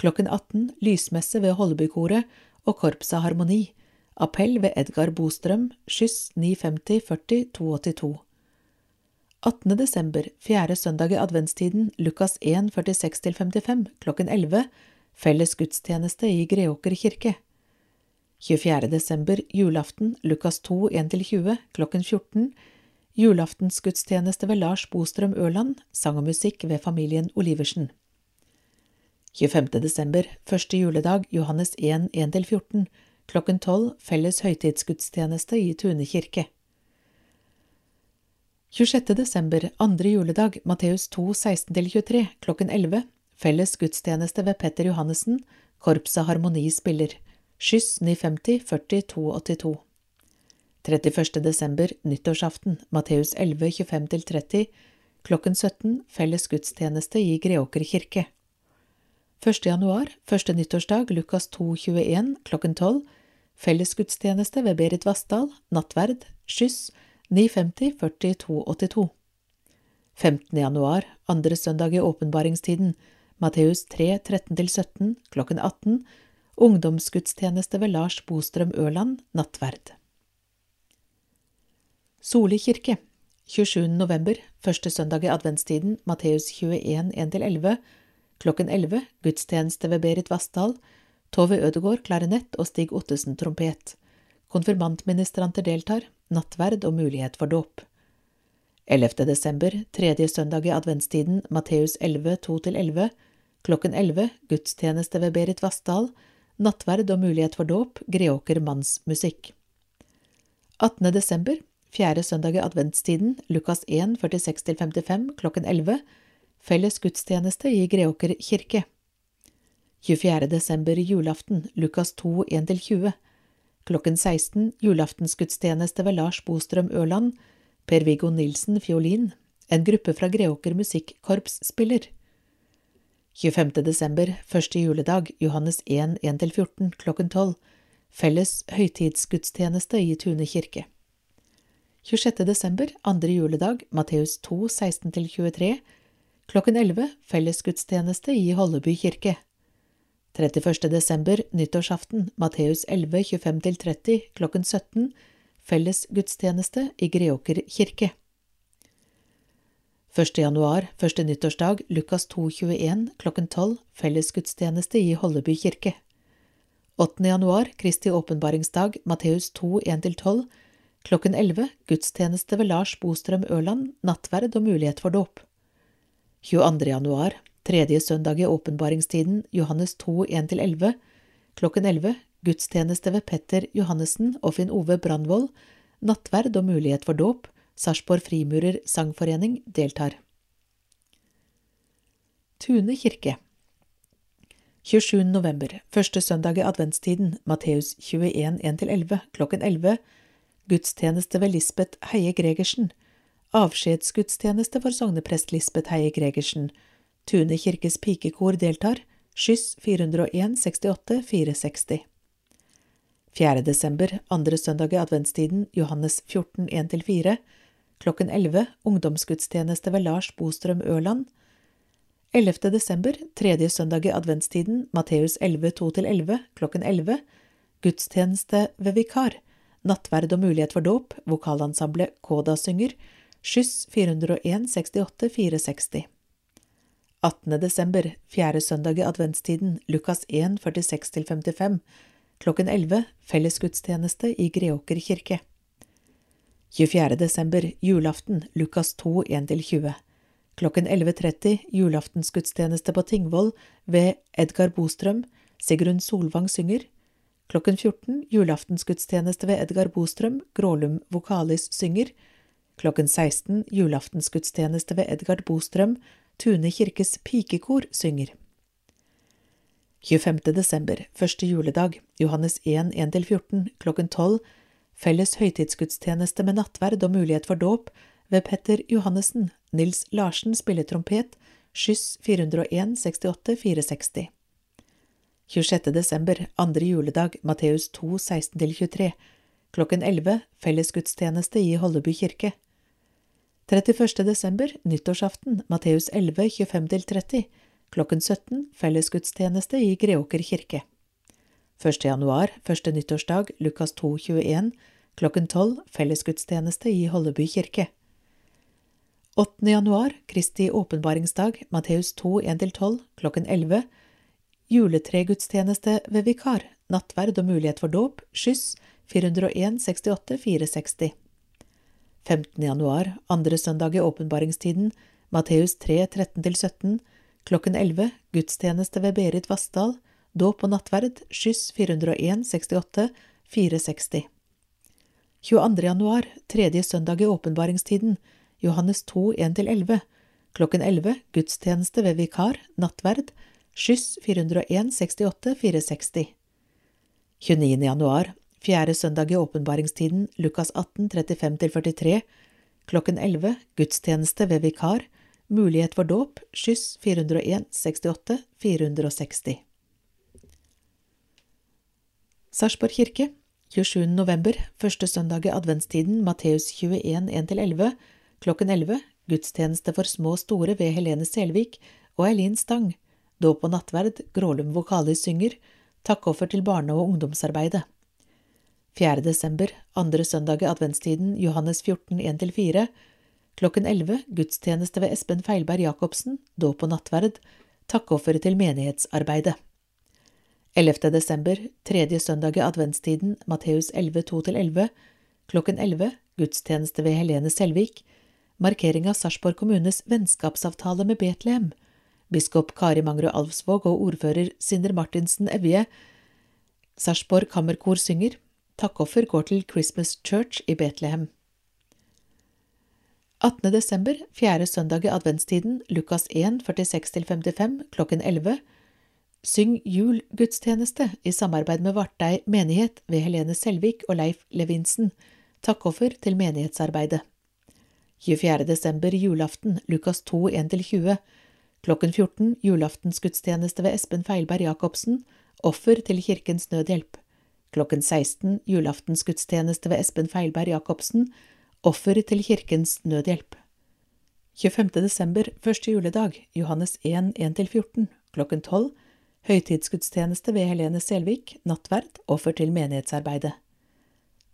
klokken 18, lysmesse ved Hollebykoret og Korpset Harmoni, appell ved Edgar Bostrøm, skyss 950 40 282. 18. desember, fjerde søndag i adventstiden, Lukas 1, 46–55, klokken 11, felles gudstjeneste i Greåker kirke. 24. desember, julaften, Lukas 2, 1–20, klokken 14, julaftensgudstjeneste ved Lars Bostrøm Ørland, sang og musikk ved familien Oliversen. 25. desember, første juledag, Johannes 1, 1–14, klokken 12, felles høytidsgudstjeneste i Tune kirke. 26. desember, andre juledag, Matteus 2, 16–23, klokken 11, felles gudstjeneste ved Petter Johannessen, Korpset Harmoni spiller. Skyss 950 40 282 31. desember, nyttårsaften, Matteus 11, 25–30, klokken 17, felles gudstjeneste i Greåker kirke. 1. januar, første nyttårsdag, Lukas 2, 21, klokken 12, felles gudstjeneste ved Berit Vassdal, nattverd, skyss, 950 40 282. 15. januar, andre søndag i åpenbaringstiden, Matteus 3, 13–17, klokken 18, Ungdomsgudstjeneste ved Lars Bostrøm Ørland, nattverd. Soli kirke 27. november, første søndag i adventstiden, Matteus 21, 1–11, klokken 11, gudstjeneste ved Berit Vassdal, Tove Ødegård klarinett og Stig Ottesen trompet. Konfirmantministranter deltar, nattverd og mulighet for dåp. 11. desember, tredje søndag i adventstiden, Matteus 11, 2–11, klokken 11, gudstjeneste ved Berit Vassdal, nattverd og mulighet for dåp, Greåker mannsmusikk. 18. desember, fjerde søndag i adventstiden, Lukas 1, 46–55, klokken 11, felles gudstjeneste i Greåker kirke. 24. desember, julaften, Lukas 2, 1–20, klokken 16, julaftensgudstjeneste ved Lars Bostrøm Ørland, Per-Viggo Nilsen fiolin, en gruppe fra Greåker musikkorps spiller. 25. desember, første juledag, Johannes 1, 1–14, klokken 12, felles høytidsgudstjeneste i Tune kirke. 26. desember, andre juledag, Matteus 2, 16–23, klokken 11, fellesgudstjeneste i Holleby kirke. 31. desember, nyttårsaften, Matteus 11, 25–30, klokken 17, felles gudstjeneste i Greåker kirke. 1. januar, første nyttårsdag, Lukas 2,21, klokken 12, felles gudstjeneste i Holleby kirke. 8. januar, Kristi åpenbaringsdag, Matteus 2, 1–12, Klokken 11 gudstjeneste ved Lars Bostrøm Ørland, nattverd og mulighet for dåp. 22. januar, tredje søndag i åpenbaringstiden, Johannes 2, 1–11. Klokken 11 gudstjeneste ved Petter Johannessen og Finn Ove Brandvold, nattverd og mulighet for dåp. Sarpsborg Frimurer Sangforening deltar. Tune kirke 27. november, første søndag i adventstiden, Matteus 21, 1–11, klokken 11, gudstjeneste ved Lisbeth Heie Gregersen, avskjedsgudstjeneste for sogneprest Lisbeth Heie Gregersen, Tune kirkes pikekor deltar, skyss 401 68 460. 4. desember, andre søndag i adventstiden, Johannes 14, 1–4, klokken 11, ungdomsgudstjeneste ved Lars Bostrøm Ørland, 11. desember, tredje søndag i adventstiden, Matteus 11, 2–11, klokken 11, gudstjeneste ved vikar, nattverd og mulighet for dåp, vokalensemblet Koda synger, skyss 401 68 460. 18. desember, fjerde søndag i adventstiden, Lukas 1, 46–55, klokken 11, fellesgudstjeneste i Greåker kirke. 24. desember, julaften, Lukas 2, 1–20. Klokken 11.30 julaftensgudstjeneste på Tingvoll ved Edgar Bostrøm, Sigrun Solvang synger. Klokken 14 julaftensgudstjeneste ved Edgar Bostrøm, Grålum Vokalis synger. Klokken 16 julaftensgudstjeneste ved Edgar Bostrøm, Tune kirkes pikekor synger. 25. desember, første juledag, Johannes 1, 1–14, klokken 12, felles høytidsgudstjeneste med nattverd og mulighet for dåp ved Petter Johannessen, Nils Larsen spiller trompet, skyss 401 68 460. 26. desember, andre juledag, Matteus 2, 16–23, klokken 11, fellesgudstjeneste i Holleby kirke. 31. desember, nyttårsaften, Matteus 11, 25–30, klokken 17, fellesgudstjeneste i Greåker kirke. 1. januar, første nyttårsdag, Lukas 2, 21, klokken 12, fellesgudstjeneste i Holleby kirke. 8. januar, Kristi åpenbaringsdag, Matteus 2, 1–12, klokken 11, juletregudstjeneste ved vikar, nattverd og mulighet for dåp, skyss 401 68 460. 15. januar, andre søndag i åpenbaringstiden, Matteus 3, 13–17, klokken 11, gudstjeneste ved Berit Vassdal, dåp og nattverd, skyss 401 68 460. 22. januar, tredje søndag i åpenbaringstiden, Johannes 2, 1–11, klokken 11, gudstjeneste ved vikar, nattverd, skyss 401 68 460. 29. januar, fjerde søndag i åpenbaringstiden, Lukas 18, 35–43, klokken 11, gudstjeneste ved vikar, mulighet for dåp, skyss 401 68 460. Sarpsborg kirke, 27. november, første søndag i adventstiden, Matteus 21, 1–11, Klokken 11 gudstjeneste for små og store ved Helene Selvik og Eileen Stang. Dåp og nattverd, Grålum Vokalis synger. Takkoffer til barne- og ungdomsarbeidet. 4. desember, andre søndag i adventstiden, Johannes 14, 1–4. Klokken 11 gudstjeneste ved Espen Feilberg Jacobsen. Dåp og nattverd. Takkoffer til menighetsarbeidet. 11. desember, tredje søndag i adventstiden, Matteus 11, 2–11. Klokken 11 gudstjeneste ved Helene Selvik markering av Sarpsborg kommunes vennskapsavtale med Betlehem. Biskop Kari Mangrud Alvsvåg og ordfører Sinder Martinsen Evje. Sarpsborg Kammerkor synger. Takkoffer går til Christmas Church i Betlehem. 18. desember, fjerde søndag i adventstiden, Lukas 1, 46–55, klokken 11. Syng jul-gudstjeneste i samarbeid med Vartei menighet ved Helene Selvik og Leif Levinsen. Takkoffer til menighetsarbeidet. 24. desember julaften, Lukas 2, 1–20, klokken 14 julaftensgudstjeneste ved Espen Feilberg Jacobsen, offer til Kirkens Nødhjelp, klokken 16 julaftensgudstjeneste ved Espen Feilberg Jacobsen, offer til Kirkens Nødhjelp. 25. desember, første juledag, Johannes 1, 1–14, klokken 12, høytidsgudstjeneste ved Helene Selvik, nattverd, offer til menighetsarbeidet.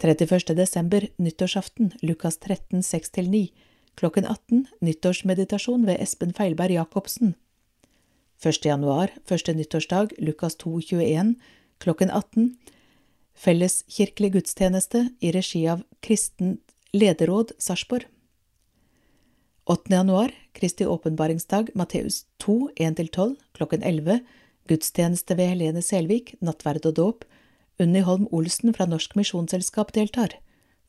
31. desember, nyttårsaften, Lukas 13, 6–9, klokken 18, nyttårsmeditasjon ved Espen Feilberg Jacobsen. 1. januar, første nyttårsdag, Lukas 2, 21, klokken 18, Felleskirkelig gudstjeneste i regi av Kristen lederråd Sarpsborg. 8. januar, Kristi åpenbaringsdag, Matteus 2, 1–12, klokken 11, gudstjeneste ved Helene Selvik, nattverd og dåp. Unni Holm Olsen fra Norsk Misjonsselskap deltar.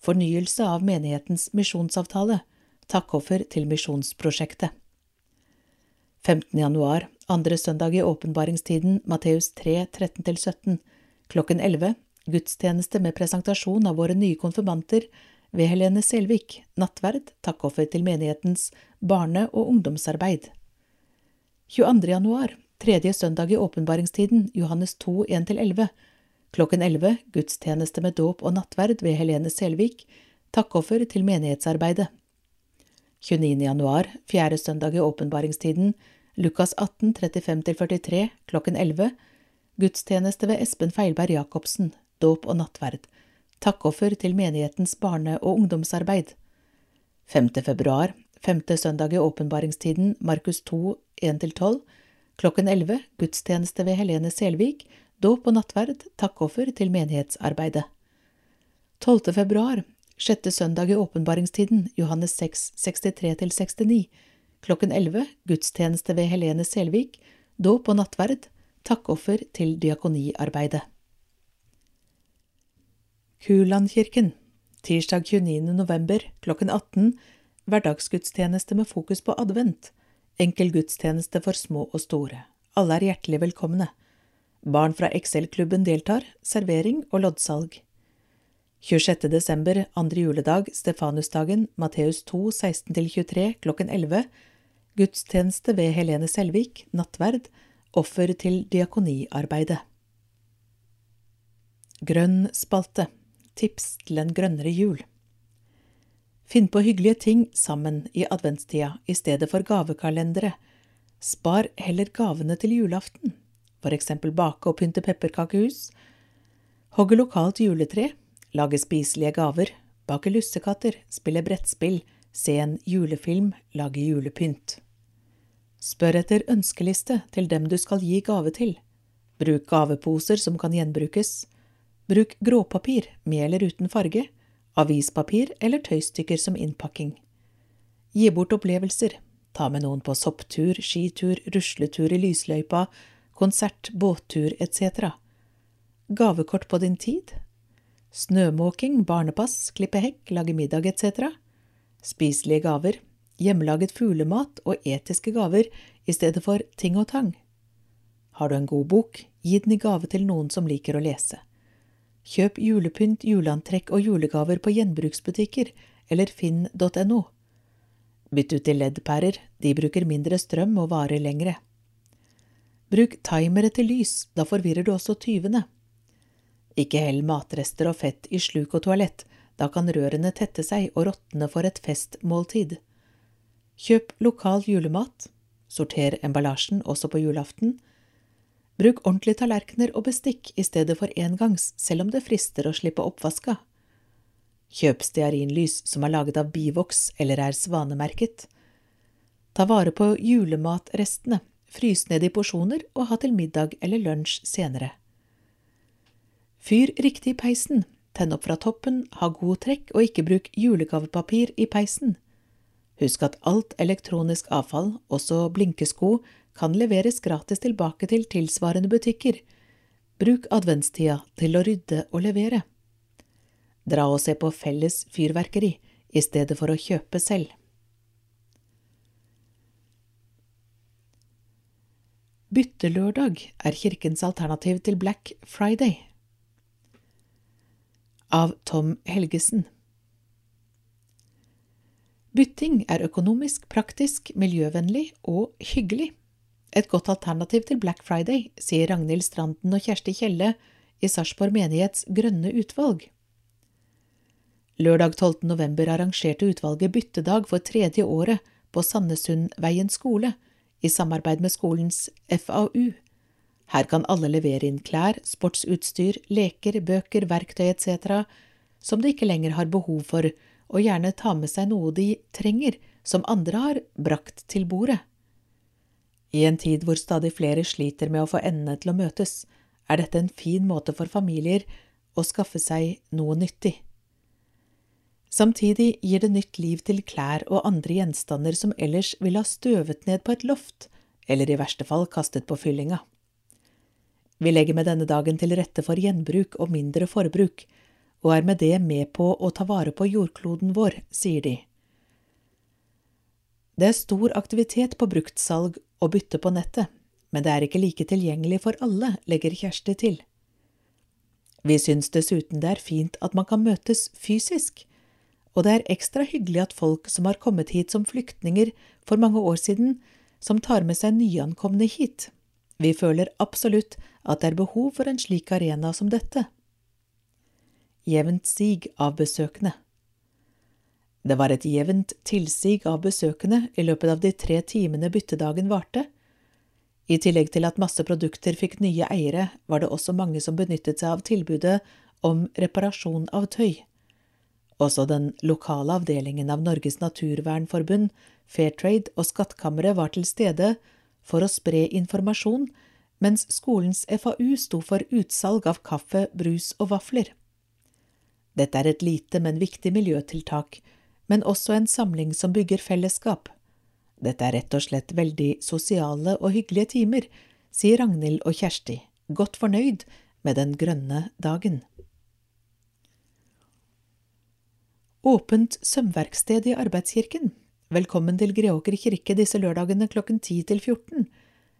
Fornyelse av menighetens misjonsavtale. Takkoffer til misjonsprosjektet. 15. januar, andre søndag i åpenbaringstiden, Matteus 3, 13–17, klokken 11, gudstjeneste med presentasjon av våre nye konfirmanter ved Helene Selvik, nattverd, takkoffer til menighetens barne- og ungdomsarbeid. 22. januar, tredje søndag i åpenbaringstiden, Johannes 2, 1–11, klokken 11, gudstjeneste med dåp og nattverd ved Helene Selvik, takkoffer til menighetsarbeidet. 29. januar, fjerde søndag i åpenbaringstiden, Lukas 18, 35–43, klokken 11, gudstjeneste ved Espen Feilberg Jacobsen, dåp og nattverd, takkoffer til menighetens barne- og ungdomsarbeid. 5. februar, femte søndag i åpenbaringstiden, Markus 2, 1–12, klokken 11, gudstjeneste ved Helene Selvik, dåp og nattverd, takkoffer til menighetsarbeidet. 12. februar, sjette søndag i åpenbaringstiden, Johannes 6, 63–69, klokken 11, gudstjeneste ved Helene Selvik, dåp og nattverd, takkoffer til diakoniarbeidet. Kulandkirken, tirsdag 29. november klokken 18, hverdagsgudstjeneste med fokus på advent, enkel gudstjeneste for små og store. Alle er hjertelig velkomne. Barn fra XL-klubben deltar, servering og loddsalg. 26. desember, andre juledag, Stefanusdagen, Matteus 2, 16–23, klokken 11, gudstjeneste ved Helene Selvik, nattverd, offer til diakoniarbeidet. Grønn spalte tips til en grønnere jul. Finn på hyggelige ting sammen i adventstida i stedet for gavekalendere. Spar heller gavene til julaften, for eksempel bake og pynte pepperkakehus, hogge lokalt juletre, lage spiselige gaver, bake lussekatter, spille brettspill, se en julefilm, lage julepynt. Spør etter ønskeliste til dem du skal gi gave til. Bruk gaveposer som kan gjenbrukes. Bruk gråpapir med eller uten farge, avispapir eller tøystykker som innpakking. Gi bort opplevelser. Ta med noen på sopptur, skitur, rusletur i lysløypa, konsert, båttur etc. Gavekort på din tid. Snømåking, barnepass, klippe hekk, lage middag etc. Spiselige gaver. Hjemmelaget fuglemat og etiske gaver i stedet for ting og tang. Har du en god bok, gi den i gave til noen som liker å lese. Kjøp julepynt, juleantrekk og julegaver på gjenbruksbutikker eller finn.no. Bytt ut til LED-pærer, de bruker mindre strøm og varer lengre. Bruk timere til lys, da forvirrer du også tyvene. Ikke hell matrester og fett i sluk og toalett, da kan rørene tette seg og råtne for et festmåltid. Kjøp lokal julemat, sorter emballasjen også på julaften, Bruk ordentlige tallerkener og bestikk i stedet for engangs, selv om det frister å slippe oppvaska. Kjøp stearinlys som er laget av bivoks eller er svanemerket. Ta vare på julematrestene, frys ned i porsjoner og ha til middag eller lunsj senere. Fyr riktig i peisen, tenn opp fra toppen, ha god trekk og ikke bruk julegavepapir i peisen. Husk at alt elektronisk avfall, også blinkesko, kan leveres gratis tilbake til tilsvarende butikker. Bruk adventstida til å rydde og levere. Dra og se på felles fyrverkeri i stedet for å kjøpe selv. Byttelørdag er kirkens alternativ til Black Friday. Av Tom Helgesen Bytting er økonomisk, praktisk, miljøvennlig og hyggelig. Et godt alternativ til Black Friday, sier Ragnhild Stranden og Kjersti Kjelle i Sarpsborg menighets Grønne utvalg. Lørdag 12. november arrangerte utvalget byttedag for tredje året på Sandesundveien skole, i samarbeid med skolens FAU. Her kan alle levere inn klær, sportsutstyr, leker, bøker, verktøy etc. som de ikke lenger har behov for, og gjerne ta med seg noe de trenger, som andre har brakt til bordet. I en tid hvor stadig flere sliter med å få endene til å møtes, er dette en fin måte for familier å skaffe seg noe nyttig. Samtidig gir det nytt liv til klær og andre gjenstander som ellers ville ha støvet ned på et loft, eller i verste fall kastet på fyllinga. Vi legger med denne dagen til rette for gjenbruk og mindre forbruk, og er med det med på å ta vare på jordkloden vår, sier de. Det er stor aktivitet på bruktsalg og bytte på nettet, men det er ikke like tilgjengelig for alle, legger Kjersti til. Vi syns dessuten det er fint at man kan møtes fysisk, og det er ekstra hyggelig at folk som har kommet hit som flyktninger for mange år siden, som tar med seg nyankomne hit. Vi føler absolutt at det er behov for en slik arena som dette. Jevnt sig av besøkende Det var et jevnt tilsig av besøkende i løpet av de tre timene byttedagen varte. I tillegg til at masse produkter fikk nye eiere, var det også mange som benyttet seg av tilbudet om reparasjon av tøy. Også den lokale avdelingen av Norges naturvernforbund, Fairtrade og Skattkammeret var til stede for å spre informasjon, mens skolens FAU sto for utsalg av kaffe, brus og vafler. Dette er et lite, men viktig miljøtiltak, men også en samling som bygger fellesskap. Dette er rett og slett veldig sosiale og hyggelige timer, sier Ragnhild og Kjersti, godt fornøyd med den grønne dagen. Åpent sømverksted i Arbeidskirken. Velkommen til Greåker kirke disse lørdagene klokken 10 til 14.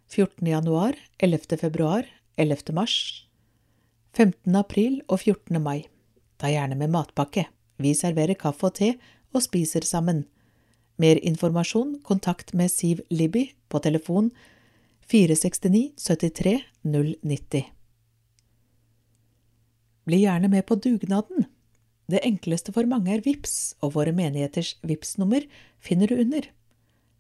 14. januar, 11. februar, 11. mars, 15. april og 14. mai. Ta gjerne med matpakke. Vi serverer kaffe og te og spiser sammen. Mer informasjon, kontakt med Siv Libby på telefon 469 73 090. Bli gjerne med på dugnaden. Det enkleste for mange er VIPS, og våre menigheters VIPS-nummer finner du under.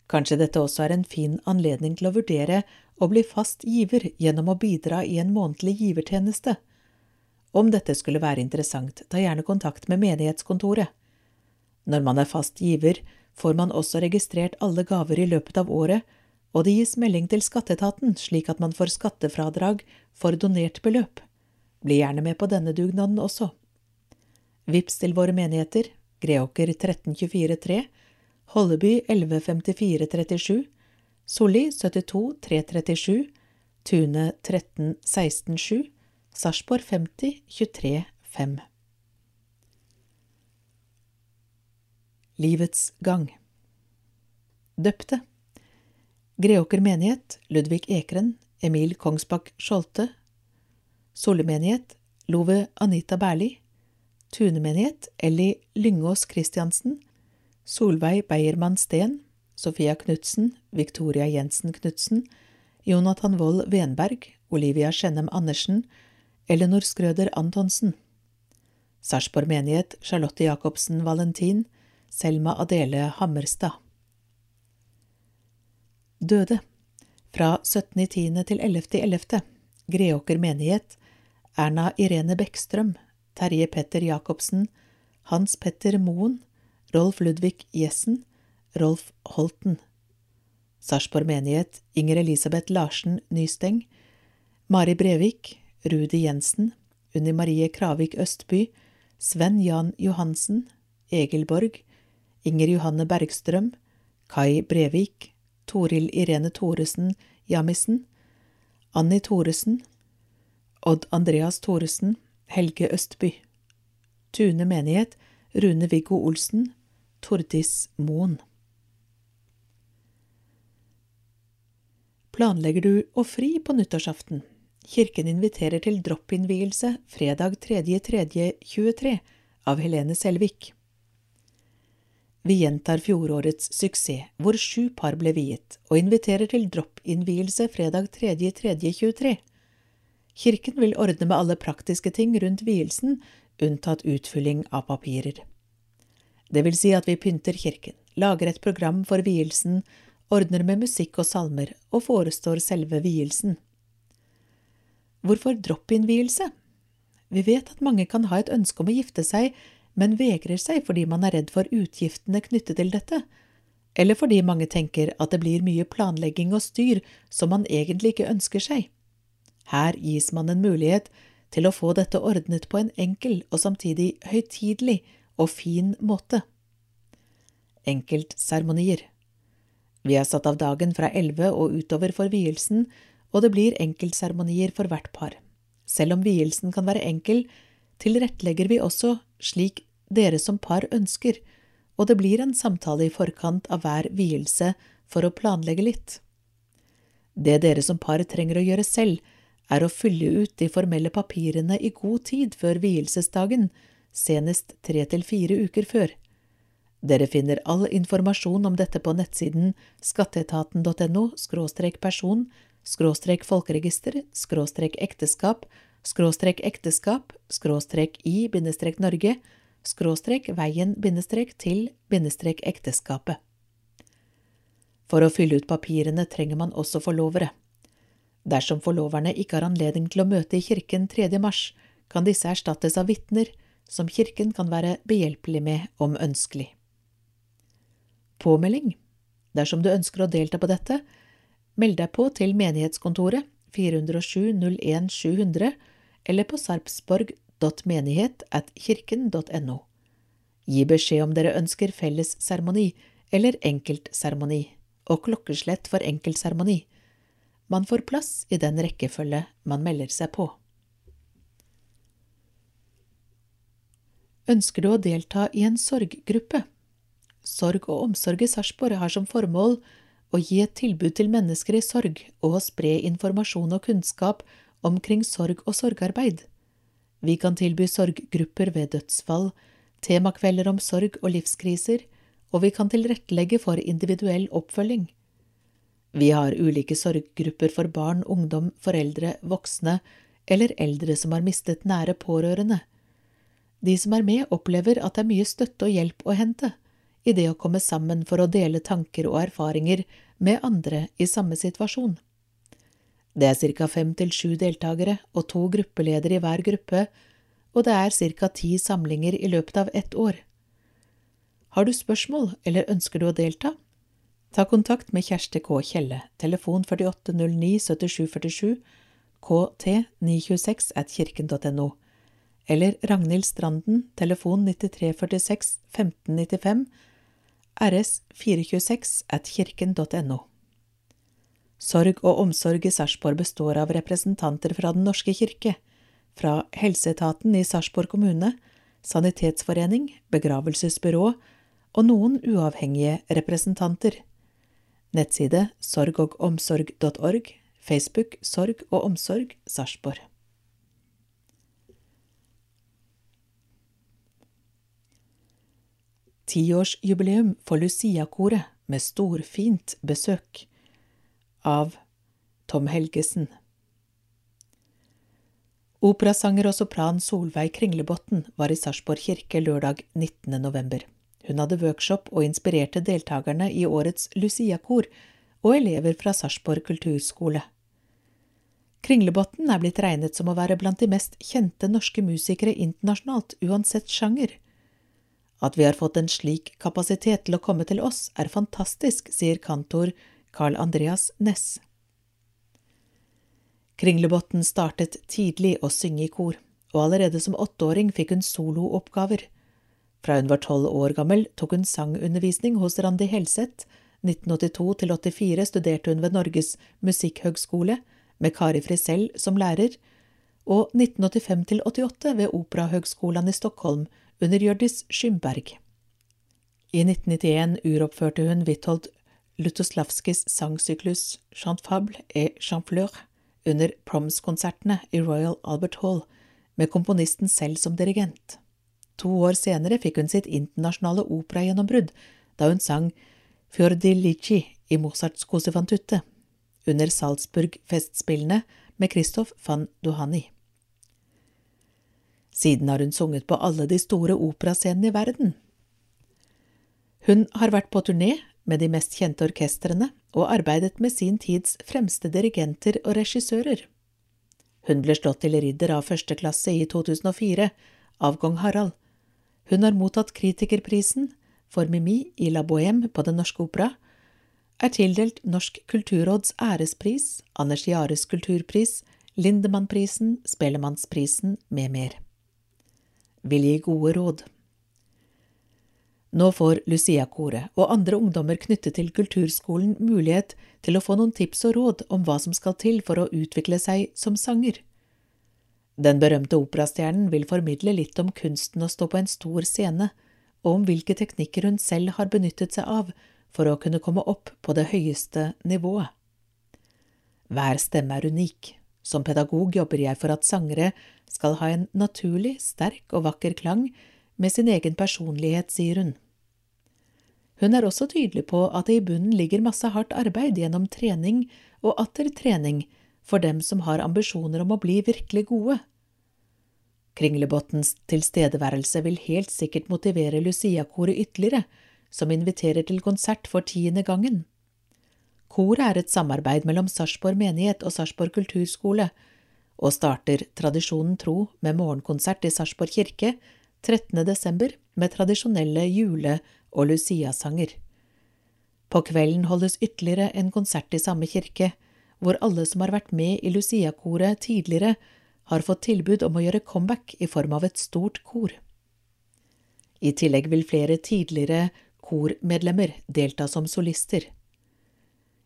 Kanskje dette også er en fin anledning til å vurdere å bli fast giver gjennom å bidra i en månedlig givertjeneste. Om dette skulle være interessant, ta gjerne kontakt med menighetskontoret. Når man er fast giver, får man også registrert alle gaver i løpet av året, og det gis melding til skatteetaten slik at man får skattefradrag for donert beløp. Bli gjerne med på denne dugnaden også. Vips til våre menigheter Greåker 13243, Holleby 115437, Solli 72 337, Tune 13 167, Sarpsborg 50 23 5. Livets gang. Døpte. Greåker menighet Ludvig Ekren Emil Kongsbakk Skjolte Solli menighet Love Anita Berli. Tune menighet Elly Lyngås Christiansen. Solveig Beiermann Steen. Sofia Knutsen Victoria Jensen Knutsen. Jonathan Wold Venberg Olivia Skjennem Andersen. Ellinor Skrøder Antonsen. Sarpsborg menighet Charlotte Jacobsen Valentin, Selma Adele Hammerstad. Døde fra 17.10. til 11.11. Greåker menighet Erna Irene Bekkstrøm, Terje Petter Jacobsen, Hans Petter Moen, Rolf Ludvig Jessen, Rolf Holten. Sarpsborg menighet Inger Elisabeth Larsen Nysteng, Mari Brevik, Rudi Jensen, Unni Marie Kravik Østby, Sven Jan Johansen, Egil Borg, Inger Johanne Bergstrøm, Kai Brevik, Toril Irene Thoresen Jamisen, Anni Thoresen, Odd Andreas Thoresen, Helge Østby. Tune menighet, Rune-Viggo Olsen, Tordis Moen. Planlegger du å fri på nyttårsaften? Kirken inviterer til drop-innvielse fredag 3.3.23 av Helene Selvik. Vi gjentar fjorårets suksess, hvor sju par ble viet, og inviterer til drop-innvielse fredag 3.3.23. Kirken vil ordne med alle praktiske ting rundt vielsen, unntatt utfylling av papirer. Det vil si at vi pynter kirken, lager et program for vielsen, ordner med musikk og salmer og forestår selve vielsen. Hvorfor drop-innvielse? Vi vet at mange kan ha et ønske om å gifte seg, men vegrer seg fordi man er redd for utgiftene knyttet til dette, eller fordi mange tenker at det blir mye planlegging og styr som man egentlig ikke ønsker seg. Her gis man en mulighet til å få dette ordnet på en enkel og samtidig høytidelig og fin måte. Enkeltseremonier Vi har satt av dagen fra elleve og utover for vielsen, og det blir enkeltseremonier for hvert par. Selv om vielsen kan være enkel, tilrettelegger vi også slik dere som par ønsker, og det blir en samtale i forkant av hver vielse for å planlegge litt. Det dere som par trenger å gjøre selv, er å fylle ut de formelle papirene i god tid før vielsesdagen, senest tre til fire uker før. Dere finner all informasjon om dette på nettsiden skatteetaten.no person folkeregister ekteskap skråstrek ekteskap skråstrek i bindestrek Norge skråstrek veien bindestrek til bindestrek ekteskapet. For å fylle ut papirene trenger man også forlovere. Dersom forloverne ikke har anledning til å møte i kirken 3. mars, kan disse erstattes av vitner, som kirken kan være behjelpelig med om ønskelig. Påmelding Dersom du ønsker å delta på dette, meld deg på til menighetskontoret 407 01 700 eller på sarpsborg.menighet.kirken.no. Gi beskjed om dere ønsker felles seremoni eller enkeltseremoni, og klokkeslett for enkeltseremoni. Man får plass i den rekkefølge man melder seg på. Ønsker du å delta i en sorggruppe? Sorg og omsorg i Sarpsborg har som formål å gi et tilbud til mennesker i sorg og å spre informasjon og kunnskap omkring sorg og sorgarbeid. Vi kan tilby sorggrupper ved dødsfall, temakvelder om sorg og livskriser, og vi kan tilrettelegge for individuell oppfølging. Vi har ulike sorggrupper for barn, ungdom, foreldre, voksne eller eldre som har mistet nære pårørende. De som er med, opplever at det er mye støtte og hjelp å hente i det å komme sammen for å dele tanker og erfaringer med andre i samme situasjon. Det er ca. fem til sju deltakere og to gruppeledere i hver gruppe, og det er ca. ti samlinger i løpet av ett år. Har du spørsmål eller ønsker du å delta? Ta kontakt med Kjersti K. Kjelle, telefon 4809 7747, kt 926 at kirken.no, eller Ragnhild Stranden, telefon 9346 1595, rs 426 at kirken.no. Sorg og omsorg i Sarpsborg består av representanter fra Den norske kirke, fra Helseetaten i Sarpsborg kommune, Sanitetsforening, Begravelsesbyrå og noen uavhengige representanter. Nettside sorgogomsorg.org, Facebook Sorg og omsorg Sarpsborg. Tiårsjubileum for Lucia-koret med storfint besøk av Tom Helgesen. Operasanger og sopran Solveig Kringlebotn var i Sarpsborg kirke lørdag 19. november. Hun hadde workshop og inspirerte deltakerne i årets Lucia-kor og elever fra Sarpsborg kulturskole. Kringlebotn er blitt regnet som å være blant de mest kjente norske musikere internasjonalt, uansett sjanger. At vi har fått en slik kapasitet til å komme til oss, er fantastisk, sier kantor Carl Andreas Næss. Kringlebotn startet tidlig å synge i kor, og allerede som åtteåring fikk hun solooppgaver. Fra hun var tolv år gammel, tok hun sangundervisning hos Randi Helseth. 1982 til 84 studerte hun ved Norges musikkhøgskole, med Kari Frisell som lærer, og 1985 til 88 ved Operahøgskolen i Stockholm under Hjørdis Skymberg. I 1991 uroppførte hun Withold Lutoslavskis sangsyklus Chantefable et Chanfleur under Proms-konsertene i Royal Albert Hall, med komponisten selv som dirigent. To år senere fikk hun sitt internasjonale operagjennombrudd da hun sang Fiordilici i Mozarts Cosefantutte under Salzburg-festspillene med Christoph van Dohani. Siden har hun sunget på alle de store operascenene i verden. Hun har vært på turné med de mest kjente orkestrene og arbeidet med sin tids fremste dirigenter og regissører. Hun ble slått til ridder av første klasse i 2004 av kong Harald. Hun har mottatt kritikerprisen for Mimi i La Bohème på Den Norske Opera, er tildelt Norsk kulturråds ærespris, Anders Jares kulturpris, Lindemannprisen, Spellemannsprisen med mer. Vil gi gode råd. Nå får Lucia-koret og andre ungdommer knyttet til kulturskolen mulighet til å få noen tips og råd om hva som skal til for å utvikle seg som sanger. Den berømte operastjernen vil formidle litt om kunsten å stå på en stor scene, og om hvilke teknikker hun selv har benyttet seg av for å kunne komme opp på det høyeste nivået. Hver stemme er unik. Som pedagog jobber jeg for at sangere skal ha en naturlig, sterk og vakker klang med sin egen personlighet, sier hun. Hun er også tydelig på at det i bunnen ligger masse hardt arbeid gjennom trening og atter trening for dem som har ambisjoner om å bli virkelig gode. Kringlebotns tilstedeværelse vil helt sikkert motivere Lucia-koret ytterligere, som inviterer til konsert for tiende gangen. Koret er et samarbeid mellom Sarpsborg menighet og Sarpsborg kulturskole, og starter tradisjonen tro med morgenkonsert i Sarpsborg kirke 13. desember med tradisjonelle jule- og Lucia-sanger. På kvelden holdes ytterligere en konsert i samme kirke, hvor alle som har vært med i Lucia-koret tidligere, har fått tilbud om å gjøre comeback i form av et stort kor. I tillegg vil flere tidligere kormedlemmer delta som solister.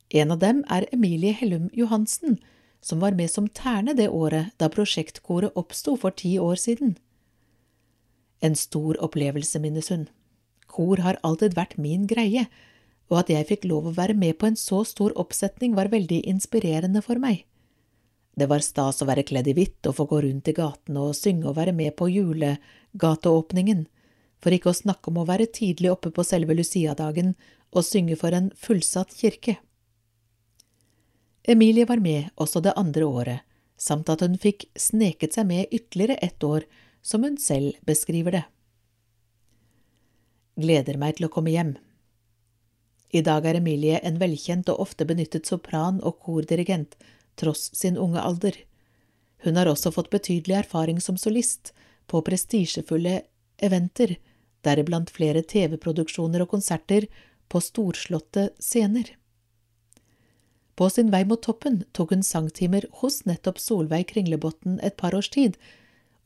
En av dem er Emilie Hellum Johansen, som var med som terne det året da prosjektkoret oppsto for ti år siden. En stor opplevelse, minnes hun. Kor har alltid vært min greie, og at jeg fikk lov å være med på en så stor oppsetning var veldig inspirerende for meg. Det var stas å være kledd i hvitt og få gå rundt i gatene og synge og være med på julegateåpningen, for ikke å snakke om å være tidlig oppe på selve Lucia-dagen og synge for en fullsatt kirke. Emilie var med også det andre året, samt at hun fikk sneket seg med ytterligere ett år, som hun selv beskriver det gleder meg til å komme hjem. I dag er Emilie en velkjent og ofte benyttet sopran og kordirigent, tross sin unge alder. Hun har også fått betydelig erfaring som solist på prestisjefulle eventer, deriblant flere TV-produksjoner og konserter på storslåtte scener. På sin vei mot toppen tok hun sangtimer hos nettopp Solveig Kringlebotn et par års tid,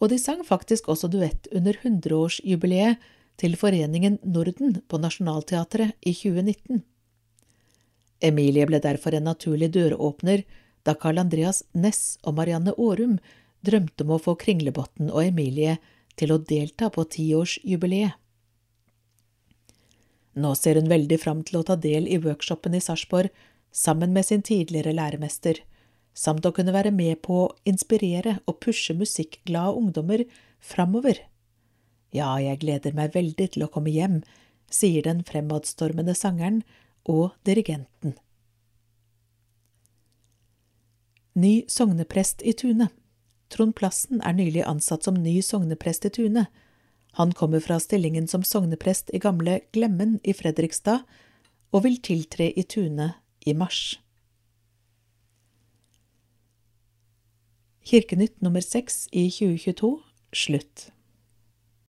og de sang faktisk også duett under hundreårsjubileet til Foreningen Norden på Nationaltheatret i 2019. Emilie ble derfor en naturlig døråpner da Carl Andreas Næss og Marianne Aarum drømte om å få Kringlebotn og Emilie til å delta på tiårsjubileet. Nå ser hun veldig fram til å ta del i workshopen i Sarpsborg sammen med sin tidligere læremester, samt å kunne være med på å inspirere og pushe musikkglade ungdommer framover ja, jeg gleder meg veldig til å komme hjem, sier den fremadstormende sangeren og dirigenten. Ny sogneprest i Tune Trond Plassen er nylig ansatt som ny sogneprest i Tune. Han kommer fra stillingen som sogneprest i gamle Glemmen i Fredrikstad, og vil tiltre i Tune i mars. Kirkenytt nummer seks i 2022 slutt.